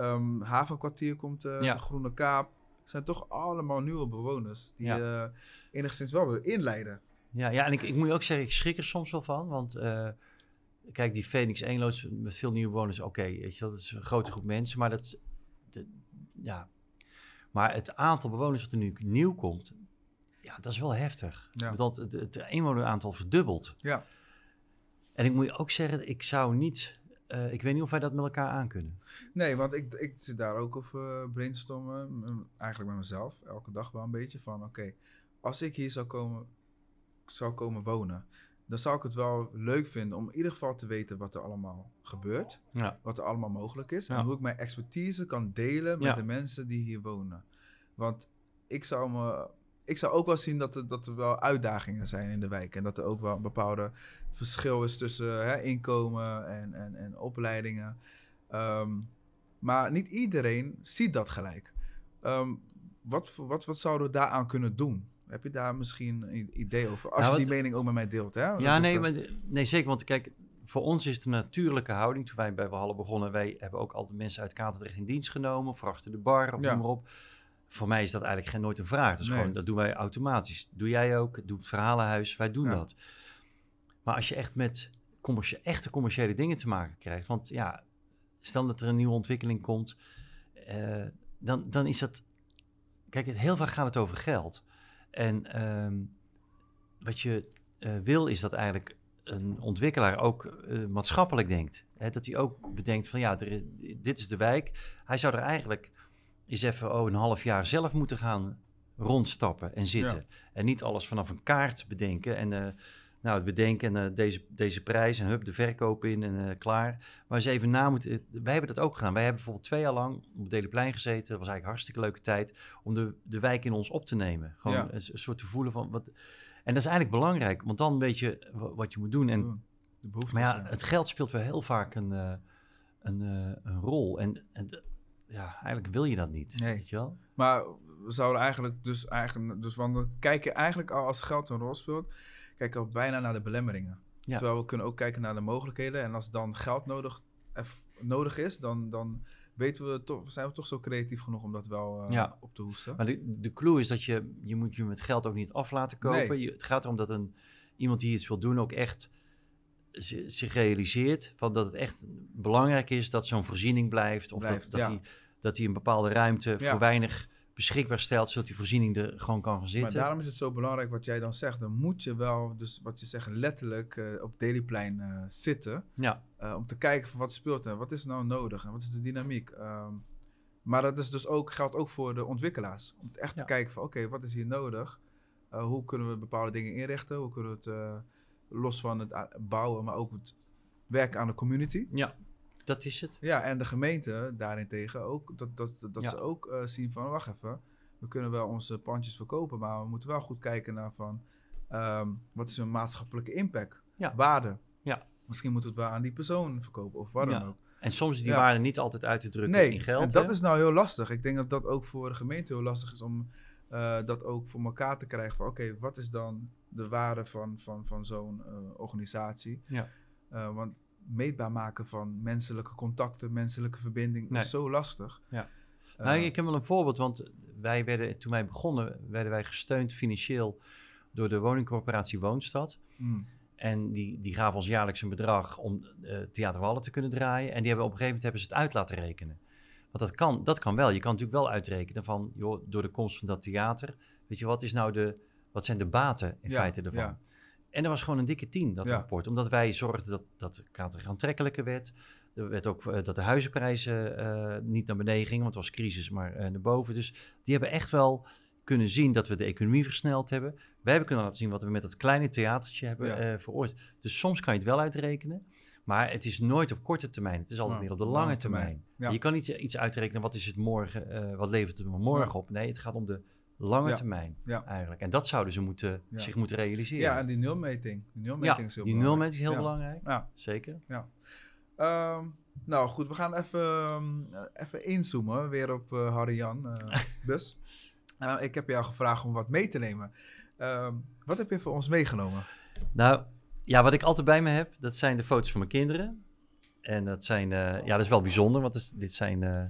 ehm, Havenkwartier komt, Ja. de Groene Kaap. Het zijn toch allemaal nieuwe bewoners. Die Ja. eh, enigszins wel weer inleiden. Ja, ja en ik, ik moet je ook zeggen, ik schrik er soms wel van. Want eh, kijk, die Phoenix 1 loods met veel nieuwe bewoners, oké, weet je, wel, dat is een grote groep mensen. Maar dat, ja. Maar het aantal bewoners wat er nu nieuw komt, ja, dat is wel heftig. Ja. Want het, het inwoneraantal verdubbelt. Ja. En ik moet je ook zeggen, ik zou niet, eh, ik weet niet of wij dat met elkaar aankunnen. Nee, want ik, ik zit daar ook over brainstormen. m- Eigenlijk met mezelf. Elke dag wel een beetje van... Oké, als ik hier zou komen, zou komen wonen... dan zou ik het wel leuk vinden om in ieder geval te weten wat er allemaal gebeurt. Ja. Wat er allemaal mogelijk is. Ja. En hoe ik mijn expertise kan delen met Ja. de mensen die hier wonen. Want ik zou, me, ik zou ook wel zien dat er, dat er wel uitdagingen zijn in de wijk. En dat er ook wel een bepaalde verschil is tussen hè, inkomen en, en, en opleidingen. Ehm, maar niet iedereen ziet dat gelijk. Ehm, wat, wat, wat zouden we daaraan kunnen doen? Heb je daar misschien een idee over? Als Nou, je die mening ook met mij deelt. Hè? Ja, is, nee, eh, maar, nee, zeker. Want kijk, voor ons is de natuurlijke houding. Toen wij bij Walhalla begonnen, wij hebben ook altijd mensen uit Katendrecht in dienst genomen. Voor achter de bar of Ja. noem maar op. Voor mij is dat eigenlijk geen, nooit een vraag. Dat, is Nee. gewoon, dat doen wij automatisch. Doe jij ook, doe het verhalenhuis, wij doen Ja. dat. Maar als je echt met commercie- echte commerciële dingen te maken krijgt. Want ja, stel dat er een nieuwe ontwikkeling komt. eh, dan, dan is dat... Kijk, het, heel vaak gaat het over geld. En ehm, wat je eh, wil is dat eigenlijk een ontwikkelaar ook eh, maatschappelijk denkt. Hè, dat hij ook bedenkt van ja, er is, dit is de wijk. Hij zou er eigenlijk eens even oh, een half jaar zelf moeten gaan rondstappen en zitten. En niet alles vanaf een kaart bedenken. En eh, nou, het bedenken en eh, deze, deze prijs en hup, de verkoop in en eh, klaar. Maar eens even na moeten... Wij hebben dat ook gedaan. Wij hebben bijvoorbeeld twee jaar lang op het Delenplein gezeten. Dat was eigenlijk een hartstikke leuke tijd om de, de wijk in ons op te nemen. Gewoon Ja. een, een soort te voelen van... Wat, en dat is eigenlijk belangrijk, want dan weet je wa- wat je moet doen. En, de maar ja, het geld speelt wel heel vaak een, een, een rol. En, en ja, eigenlijk wil je dat niet, Nee. weet je wel? Maar we zouden eigenlijk dus eigenlijk, dus want we kijken eigenlijk al als geld een rol speelt, kijken we bijna naar de belemmeringen. Ja. Terwijl we kunnen ook kijken naar de mogelijkheden. En als dan geld nodig, nodig is, dan, dan weten we toch, zijn we toch zo creatief genoeg om dat wel eh, Ja. op te hoesten. Maar de, de clue is dat je, je moet je met geld ook niet af laten kopen. Nee. Je, het gaat erom dat een, iemand die iets wil doen ook echt zich realiseert van dat het echt belangrijk is dat zo'n voorziening blijft. Of Blijft, dat, dat, ja. hij, dat hij een bepaalde ruimte Ja. voor weinig beschikbaar stelt, zodat die voorziening er gewoon kan gaan Maar zitten. daarom is het zo belangrijk wat jij dan zegt. Dan moet je wel, dus wat je zegt, letterlijk eh, op Dailyplein eh zitten. Ja, eh, om te kijken van wat speelt er, wat is nou nodig en wat is de dynamiek. Ehm, maar dat is dus ook, geldt ook voor de ontwikkelaars. Om echt Ja. te kijken van oké, wat is hier nodig? Hoe kunnen we bepaalde dingen inrichten? Hoe kunnen we het los van het bouwen, maar ook het werken aan de community? ja, dat is het. Ja, en de gemeente daarentegen ook, dat, dat, dat Ja. ze ook eh, zien van wacht even, we kunnen wel onze pandjes verkopen, maar we moeten wel goed kijken naar van ehm, wat is hun maatschappelijke impact, Ja. waarde. Ja. Misschien moeten we het wel aan die persoon verkopen of wat dan Ja. ook. En soms is die waarde niet altijd uit te drukken Nee, in geld. en dat hè? is nou heel lastig. Ik denk dat dat ook voor de gemeente heel lastig is om eh, dat ook voor elkaar te krijgen. Van oké, wat is dan de waarde van, van, van zo'n eh, organisatie? Ja. Eh, want meetbaar maken van menselijke contacten, menselijke verbinding Nee. is zo lastig. Ja. Nou, ik heb wel een voorbeeld, want wij werden, toen wij begonnen, werden wij gesteund financieel door de woningcorporatie Woonstad. mm, En die, die gaven ons jaarlijks een bedrag om eh Theater Wallen te kunnen draaien. En die hebben op een gegeven moment hebben ze het uit laten rekenen. Want dat kan, dat kan wel. Je kan natuurlijk wel uitrekenen van, joh, door de komst van dat theater, weet je, wat is nou de, wat zijn de baten in Ja, feite ervan? ja. En dat was gewoon een dikke tien, dat Ja. rapport. Omdat wij zorgden dat, dat Kater aantrekkelijker werd. Er werd ook eh, dat de huizenprijzen eh, niet naar beneden gingen, want het was crisis, maar eh, naar boven. Dus die hebben echt wel kunnen zien dat we de economie versneld hebben. Wij hebben kunnen laten zien wat we met dat kleine theatertje hebben Ja. veroorzaakt. Dus soms kan je het wel uitrekenen. Maar het is nooit op korte termijn. Het is altijd Ja, meer op de lange termijn. termijn. Ja. Je kan niet iets uitrekenen, wat is het morgen, eh, wat levert het me morgen Ja. op. Nee, het gaat om de lange Ja. termijn Ja. eigenlijk. En dat zouden ze moeten, Ja. zich moeten realiseren. Ja, en die nulmeting. Die nulmeting Ja, is heel die belangrijk. nulmeting is heel Ja. belangrijk. Ja. Zeker. Ehm, nou goed, we gaan even, ehm, even inzoomen weer op eh Harry Jan eh, Bus. Eh, ik heb jou gevraagd om wat mee te nemen. Ehm, wat heb je voor ons meegenomen? Nou, ja, wat ik altijd bij me heb, dat zijn de foto's van mijn kinderen. En dat zijn, eh, ja, dat is wel bijzonder, want dit is- dit zijn eh,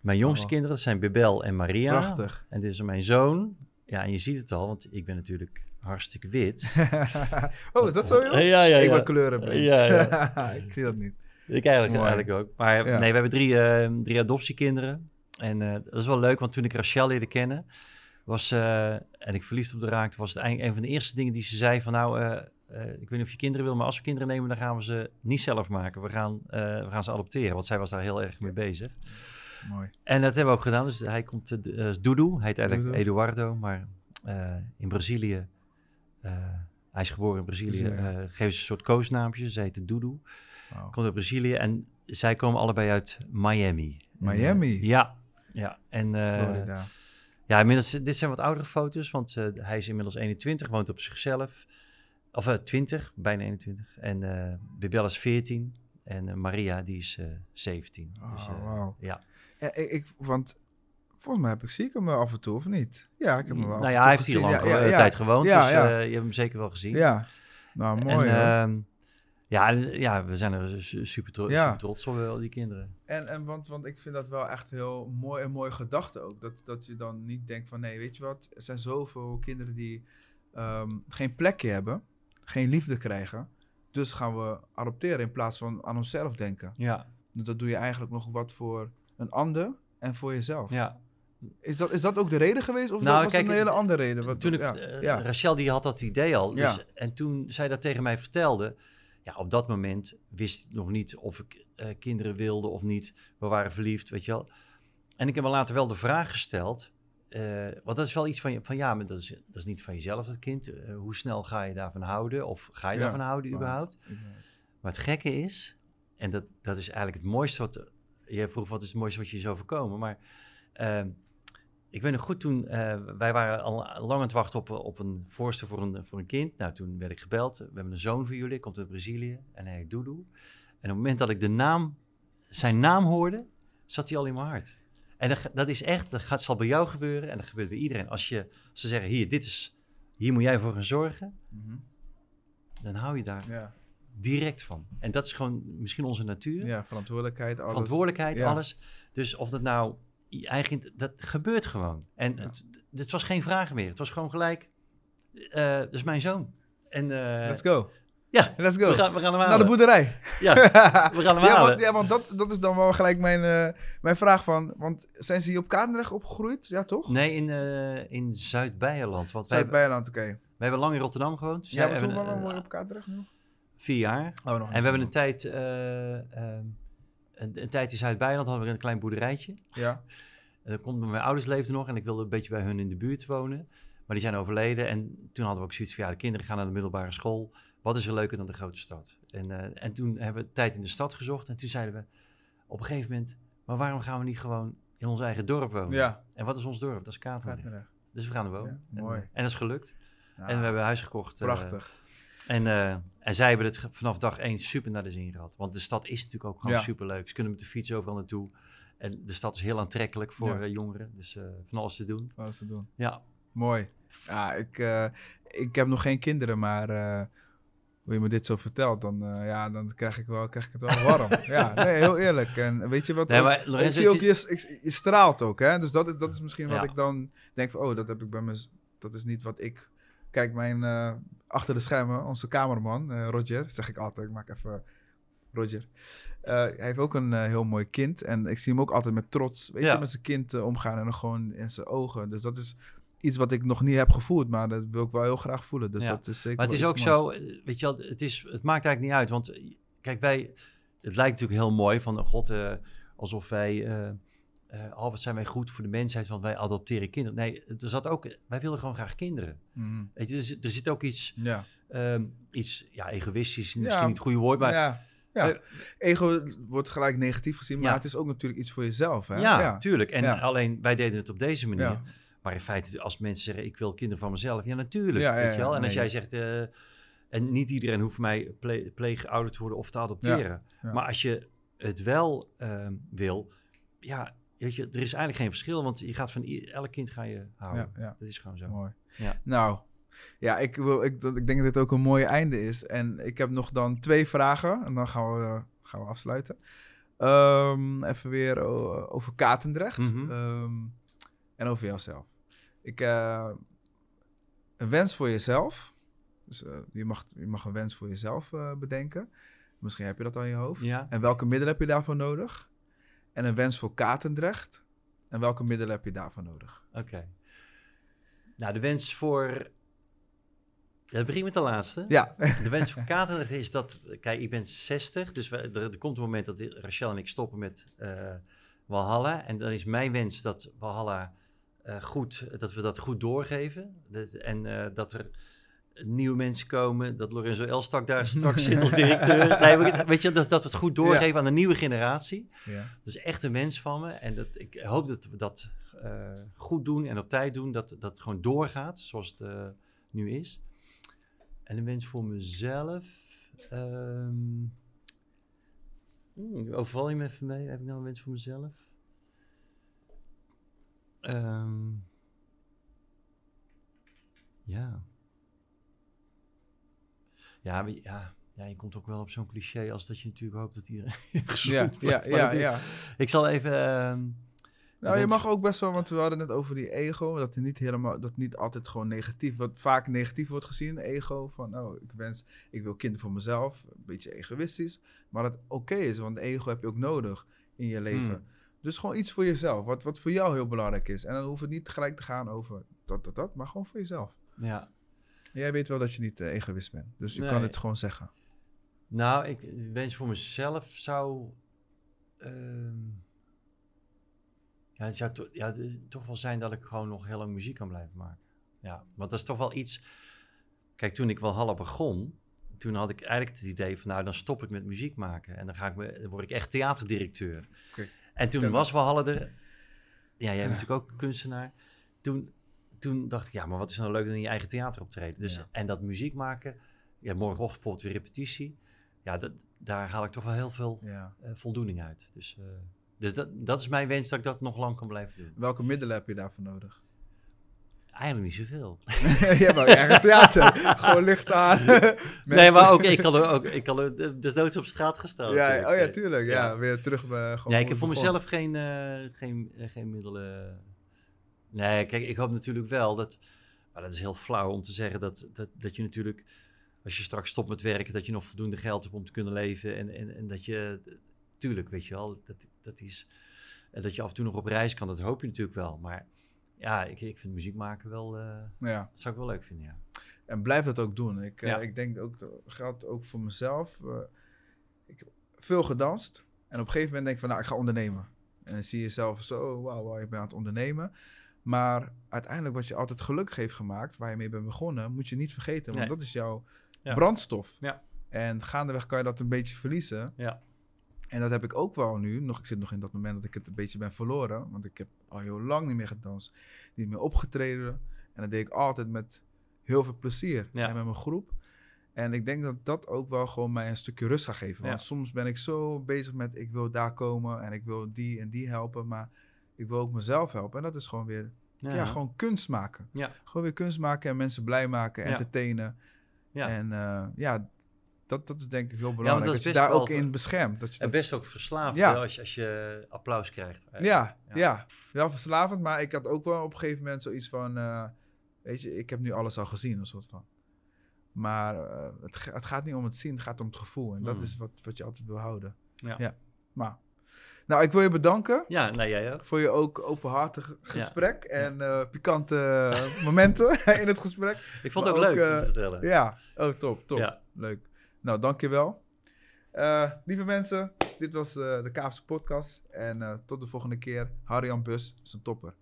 mijn jongste Oh. kinderen. Dat zijn Bebel en Maria. Prachtig. En dit is mijn zoon. Ja, en je ziet het al, want ik ben natuurlijk hartstikke wit. oh, is dat zo joh? Ja, ja, ja. ik ben kleurenblind. Ja, ik zie dat niet. Ik eigenlijk, Mooi. eigenlijk ook. Maar Ja. nee, we hebben drie, eh, drie adoptiekinderen. En eh, dat is wel leuk, want toen ik Rachel leerde kennen, was, eh, en ik verliefd op de raakte, was het eigenlijk een van de eerste dingen die ze zei van nou, eh, ik weet niet of je kinderen wil, maar als we kinderen nemen, dan gaan we ze niet zelf maken. We gaan, eh, we gaan ze adopteren, want zij was daar heel erg mee bezig. Mooi. En dat hebben we ook gedaan. Dus hij komt, uh, Dudu, hij heet eigenlijk. Eduardo, maar eh, in Brazilië, hij is geboren in Brazilië, geven ze een soort koosnaampjes. Ze heet Dudu. Wauw. Komt uit Brazilië en zij komen allebei uit Miami. Miami? En, ja, ja. En Florida. ja, inmiddels, dit zijn wat oudere foto's, want hij is inmiddels 21, woont op zichzelf. Of eh, 20, bijna 21. En eh Bibel is 14 en eh, Maria die is eh 17. Oh, dus, eh, wauw. ja. Ja, ik, ik, want volgens mij heb ik, zie ik hem af en toe, of niet? Ja, ik heb hem wel Nou ja, hij heeft hier lang Ja, ja, eh, ja. tijd gewoond, Ja, dus ja. eh, je hebt hem zeker wel gezien. Ja, nou mooi en, ehm, ja, en, ja, we zijn er su- super, tro- Ja. super trots op, wel, die kinderen. En, en want, want ik vind dat wel echt heel mooi en mooie gedachte ook. Dat, dat je dan niet denkt van nee, weet je wat, er zijn zoveel kinderen die ehm, geen plekje hebben, geen liefde krijgen. Dus gaan we adopteren in plaats van aan onszelf denken. Ja, Dus dat doe je eigenlijk nog wat voor een ander en voor jezelf. ja. Is, dat, is dat ook de reden geweest? Of Nou, dat was kijk, een hele andere reden? Wat, toen ik, ja, eh, ja. Rachel die had dat idee al. Ja. Dus, en toen zij dat tegen mij vertelde, ja, op dat moment wist ik nog niet of ik eh, kinderen wilde of niet. We waren verliefd, weet je wel. En ik heb me later wel de vraag gesteld, eh, want dat is wel iets van, je- van ja, maar dat is, dat is niet van jezelf, dat kind. Eh, hoe snel ga je daarvan houden? Of ga je Ja, daarvan houden maar- überhaupt? Maar het gekke is, en dat, dat is eigenlijk het mooiste wat... Jij vroeg wat is het mooiste wat je is overkomen, maar... ehm, ik weet nog goed toen, eh, wij waren al lang aan het wachten op, op een voorstel voor een, voor een kind. Nou, toen werd ik gebeld. We hebben een zoon voor jullie, komt uit Brazilië en hij heet Dudu. En op het moment dat ik de naam, zijn naam hoorde, zat hij al in mijn hart. En dat, dat is echt, dat gaat, zal bij jou gebeuren en dat gebeurt bij iedereen. Als je, als ze zeggen, hier, dit is, hier moet jij voor gaan zorgen, Mhm. dan hou je daar ja. direct van. En dat is gewoon misschien onze natuur. ja, verantwoordelijkheid, alles. verantwoordelijkheid, Ja. alles. Dus of dat nou je eigen, dat gebeurt gewoon. En Ja. het, het was geen vraag meer. Het was gewoon gelijk, eh dat is mijn zoon. En eh, Let's go. Ja, Let's go. we gaan, we gaan hem Naar de boerderij. Ja, we gaan hem ja, halen. want, ja, want dat, dat is dan wel gelijk mijn, eh, mijn vraag van... Want zijn ze hier op Kaardenrecht opgegroeid? Ja, toch? Nee, in, eh in Zuid-Beierland. Zuid-Beijerland, oké. wij hebben lang in Rotterdam gewoond. Dus Ja, maar toen waren we eh, op Kaardenrecht nu? Vier jaar. Oh, nog En we hebben een tijd, eh, ehm, een, een tijd in Zuid-Beierland hadden we een klein boerderijtje. Ja, En dat komt, mijn ouders leefden nog en ik wilde een beetje bij hun in de buurt wonen. Maar die zijn overleden en toen hadden we ook zoiets van, ja, de kinderen gaan naar de middelbare school. Wat is er leuker dan de grote stad? En, eh, en toen hebben we tijd in de stad gezocht en toen zeiden we op een gegeven moment, maar waarom gaan we niet gewoon in ons eigen dorp wonen? ja. En wat is ons dorp? Dat is. Kaardenrecht. Dus we gaan er wonen. Ja, mooi. eh, En, dat is gelukt. Ja, En we hebben een huis gekocht. eh, Prachtig. en, en zij hebben het vanaf dag één super naar de zin gehad. Want de stad is natuurlijk ook gewoon super leuk. Ze kunnen met de fiets overal naartoe. En de stad is heel aantrekkelijk voor jongeren. Dus van alles te doen. Wat is te doen? Ja, Mooi. Ja, ik, ik heb nog geen kinderen, maar hoe je me dit zo vertelt, dan, eh, ja, dan krijg, ik wel, krijg ik het wel warm. ja, nee, heel eerlijk. En weet je wat? Nee, ik zie ook, je, ik- je straalt ook, hè? Dus dat, is- dat is misschien wat ik dan denk van, oh, dat heb ik bij me, dat is niet wat ik... Kijk, mijn, eh, achter de schermen, onze cameraman, eh, Roger, zeg ik altijd, ik maak even Roger. Hij heeft ook een heel mooi kind en ik zie hem ook altijd met trots, weet Ja. je, met zijn kind omgaan en dan gewoon in zijn ogen. Dus dat is iets wat ik nog niet heb gevoeld, maar dat wil ik wel heel graag voelen. Dus Ja. dat is zeker Maar het is ook zo, eh, weet je wel, het, is, het maakt eigenlijk niet uit. Want eh, kijk, wij, het lijkt natuurlijk heel mooi van, oh god, eh, alsof wij oh, wat zijn wij goed voor de mensheid, want wij adopteren kinderen. Nee, er zat ook, wij willen gewoon graag kinderen. Mhm. Weet je, dus er zit ook iets, Ja. ehm, iets ja, egoïstisch, Ja, misschien niet het goede woord, maar ja. ja. Ego wordt gelijk negatief gezien, maar het is ook natuurlijk iets voor jezelf. Hè? ja, tuurlijk. En alleen wij deden het op deze manier. Maar in feite, als mensen zeggen, ik wil kinderen van mezelf, ja, natuurlijk. Ja, weet je wel? En als jij zegt, eh, en niet iedereen hoeft mij ple pleegouder te worden of te adopteren. Maar als je het wel ehm, wil, ja, weet je, er is eigenlijk geen verschil, want je gaat van elk kind ga je houden. Ja, ja. Dat is gewoon zo. Mooi. Ja. Nou, ja, ik, wil, ik, ik denk dat dit ook een mooi einde is. En ik heb nog dan twee vragen en dan gaan we, eh, gaan we afsluiten. Ehm, even weer o- over Katendrecht. Ehm, en over jouzelf. Ik, eh, een wens voor jezelf. Dus eh, je, mag, je mag een wens voor jezelf eh, bedenken. Misschien heb je dat al in je hoofd. Ja. En welke middelen heb je daarvoor nodig? En een wens voor Katendrecht. En welke middelen heb je daarvoor nodig? Oké. Nou, de wens voor... Ja, begin met de laatste. Ja, De wens voor Katendrecht is dat... Kijk, ik ben 60, dus we, er, er komt een moment dat Rachel en ik stoppen met eh Walhalla. En dan is mijn wens dat Walhalla eh, goed... Dat we dat goed doorgeven. Dat, en eh, dat er nieuwe mensen komen. Dat Lorenzo Elstak daar straks zit als directeur. Nee, we- weet je, dat, dat we het goed doorgeven aan de nieuwe generatie. ja. Dat is echt een wens van me. En dat, ik hoop dat we dat eh, goed doen en op tijd doen. Dat dat gewoon doorgaat zoals het nu is. En een wens voor mezelf. hmm, overval je me even mee? Heb ik nou een wens voor mezelf? Ehm, ja. Ja, maar ja, ja, je komt ook wel op zo'n cliché als dat je natuurlijk hoopt dat iedereen gezond Ja, wordt. ja, ja, ja. Ik zal even... ehm, Nou, je mag ook best wel, want we hadden het net over die ego, dat het niet helemaal, dat niet altijd gewoon negatief, wat vaak negatief wordt gezien, ego, van nou, ik wens, ik wil kinderen voor mezelf, een beetje egoïstisch, maar dat oké is, want ego heb je ook nodig in je leven. Hmm. Dus gewoon iets voor jezelf, wat, wat voor jou heel belangrijk is. En dan hoeft het niet gelijk te gaan over dat, dat, dat, maar gewoon voor jezelf. ja. En jij weet wel dat je niet eh, egoïst bent, dus je Nee. kan het gewoon zeggen. Nou, ik wens voor mezelf zou. ehm, ja, het zou to- ja, toch wel zijn dat ik gewoon nog heel lang muziek kan blijven maken. Ja, want dat is toch wel iets. Kijk, toen ik Walhalla begon, toen had ik eigenlijk het idee van, nou, dan stop ik met muziek maken en dan, ga ik me, dan word ik echt theaterdirecteur. En toen Ken was Walhalla er. Ja, jij bent Ja. natuurlijk ook kunstenaar. Toen, toen dacht ik, ja, maar wat is nou leuk dan in je eigen theater optreden? Dus. En dat muziek maken, ja, morgenochtend bijvoorbeeld weer repetitie. Ja, dat, daar haal ik toch wel heel veel eh, voldoening uit. Dus, eh, dus dat, dat is mijn wens dat ik dat nog lang kan blijven doen. Welke middelen heb je daarvoor nodig? Eigenlijk niet zoveel. hebt ook eigen theater, gewoon licht aan. Nee, maar ook, ik kan er ook, ik kan er desnoods op straat gestaan. Ja, natuurlijk. oh ja, tuurlijk. Ja, weer terug bij gewoon Nee, ik heb voor begon. mezelf geen, eh, geen, eh, geen middelen. Nee, kijk, ik hoop natuurlijk wel dat. Maar dat is heel flauw om te zeggen dat, dat, dat je natuurlijk. Als je straks stopt met werken, dat je nog voldoende geld hebt om te kunnen leven. En, en, en dat je. Tuurlijk, weet je wel. Dat, dat is. En dat je af en toe nog op reis kan, dat hoop je natuurlijk wel. Maar ja, ik, ik vind muziek maken wel. eh, Ja, zou ik wel leuk vinden, ja. en blijf dat ook doen. Ik, eh, ik denk ook, dat geldt ook voor mezelf. Eh, ik heb veel gedanst. En op een gegeven moment denk ik van, nou, ik ga ondernemen. En dan zie je jezelf zo, wauw, wauw, ik ben aan het ondernemen. Maar uiteindelijk wat je altijd gelukkig heeft gemaakt, waar je mee bent begonnen, moet je niet vergeten. Want Nee. dat is jouw Ja. brandstof. Ja. En gaandeweg kan je dat een beetje verliezen. Ja. En dat heb ik ook wel nu. Nog, ik zit nog in dat moment dat ik het een beetje ben verloren. Want ik heb al heel lang niet meer gedanst. Niet meer opgetreden. En dat deed ik altijd met heel veel plezier. Ja. En met mijn groep. En ik denk dat dat ook wel gewoon mij een stukje rust gaat geven. Want Ja. soms ben ik zo bezig met ik wil daar komen. En ik wil die en die helpen. Maar ik wil ook mezelf helpen. En dat is gewoon weer ja. gewoon kunst maken. Gewoon weer kunst maken en mensen blij maken, entertainen. Ja. En eh, ja, dat, dat is denk ik heel belangrijk. dat, je daar ook in beschermt. Dat je En dat, best ook verslaafd Ja. als, je, als je applaus krijgt. ja, Ja. ja, Wel verslavend, maar ik had ook wel op een gegeven moment zoiets van... eh, weet je, ik heb nu alles al gezien, een soort van. Maar eh, het, het gaat niet om het zien, het gaat om het gevoel. En dat Mm. is wat, wat je altijd wil houden. Ja. Maar, nou, ik wil je bedanken Ja, nou jij ook. voor je ook openhartig gesprek en eh, pikante momenten in het gesprek. Ik vond het ook, ook, leuk om eh, te vertellen. Ja, oh top, top. Ja. Leuk. Nou, dankjewel. Eh lieve mensen, Dit was eh, de Kaapse podcast. En eh, tot de volgende keer. Harry Bus een topper.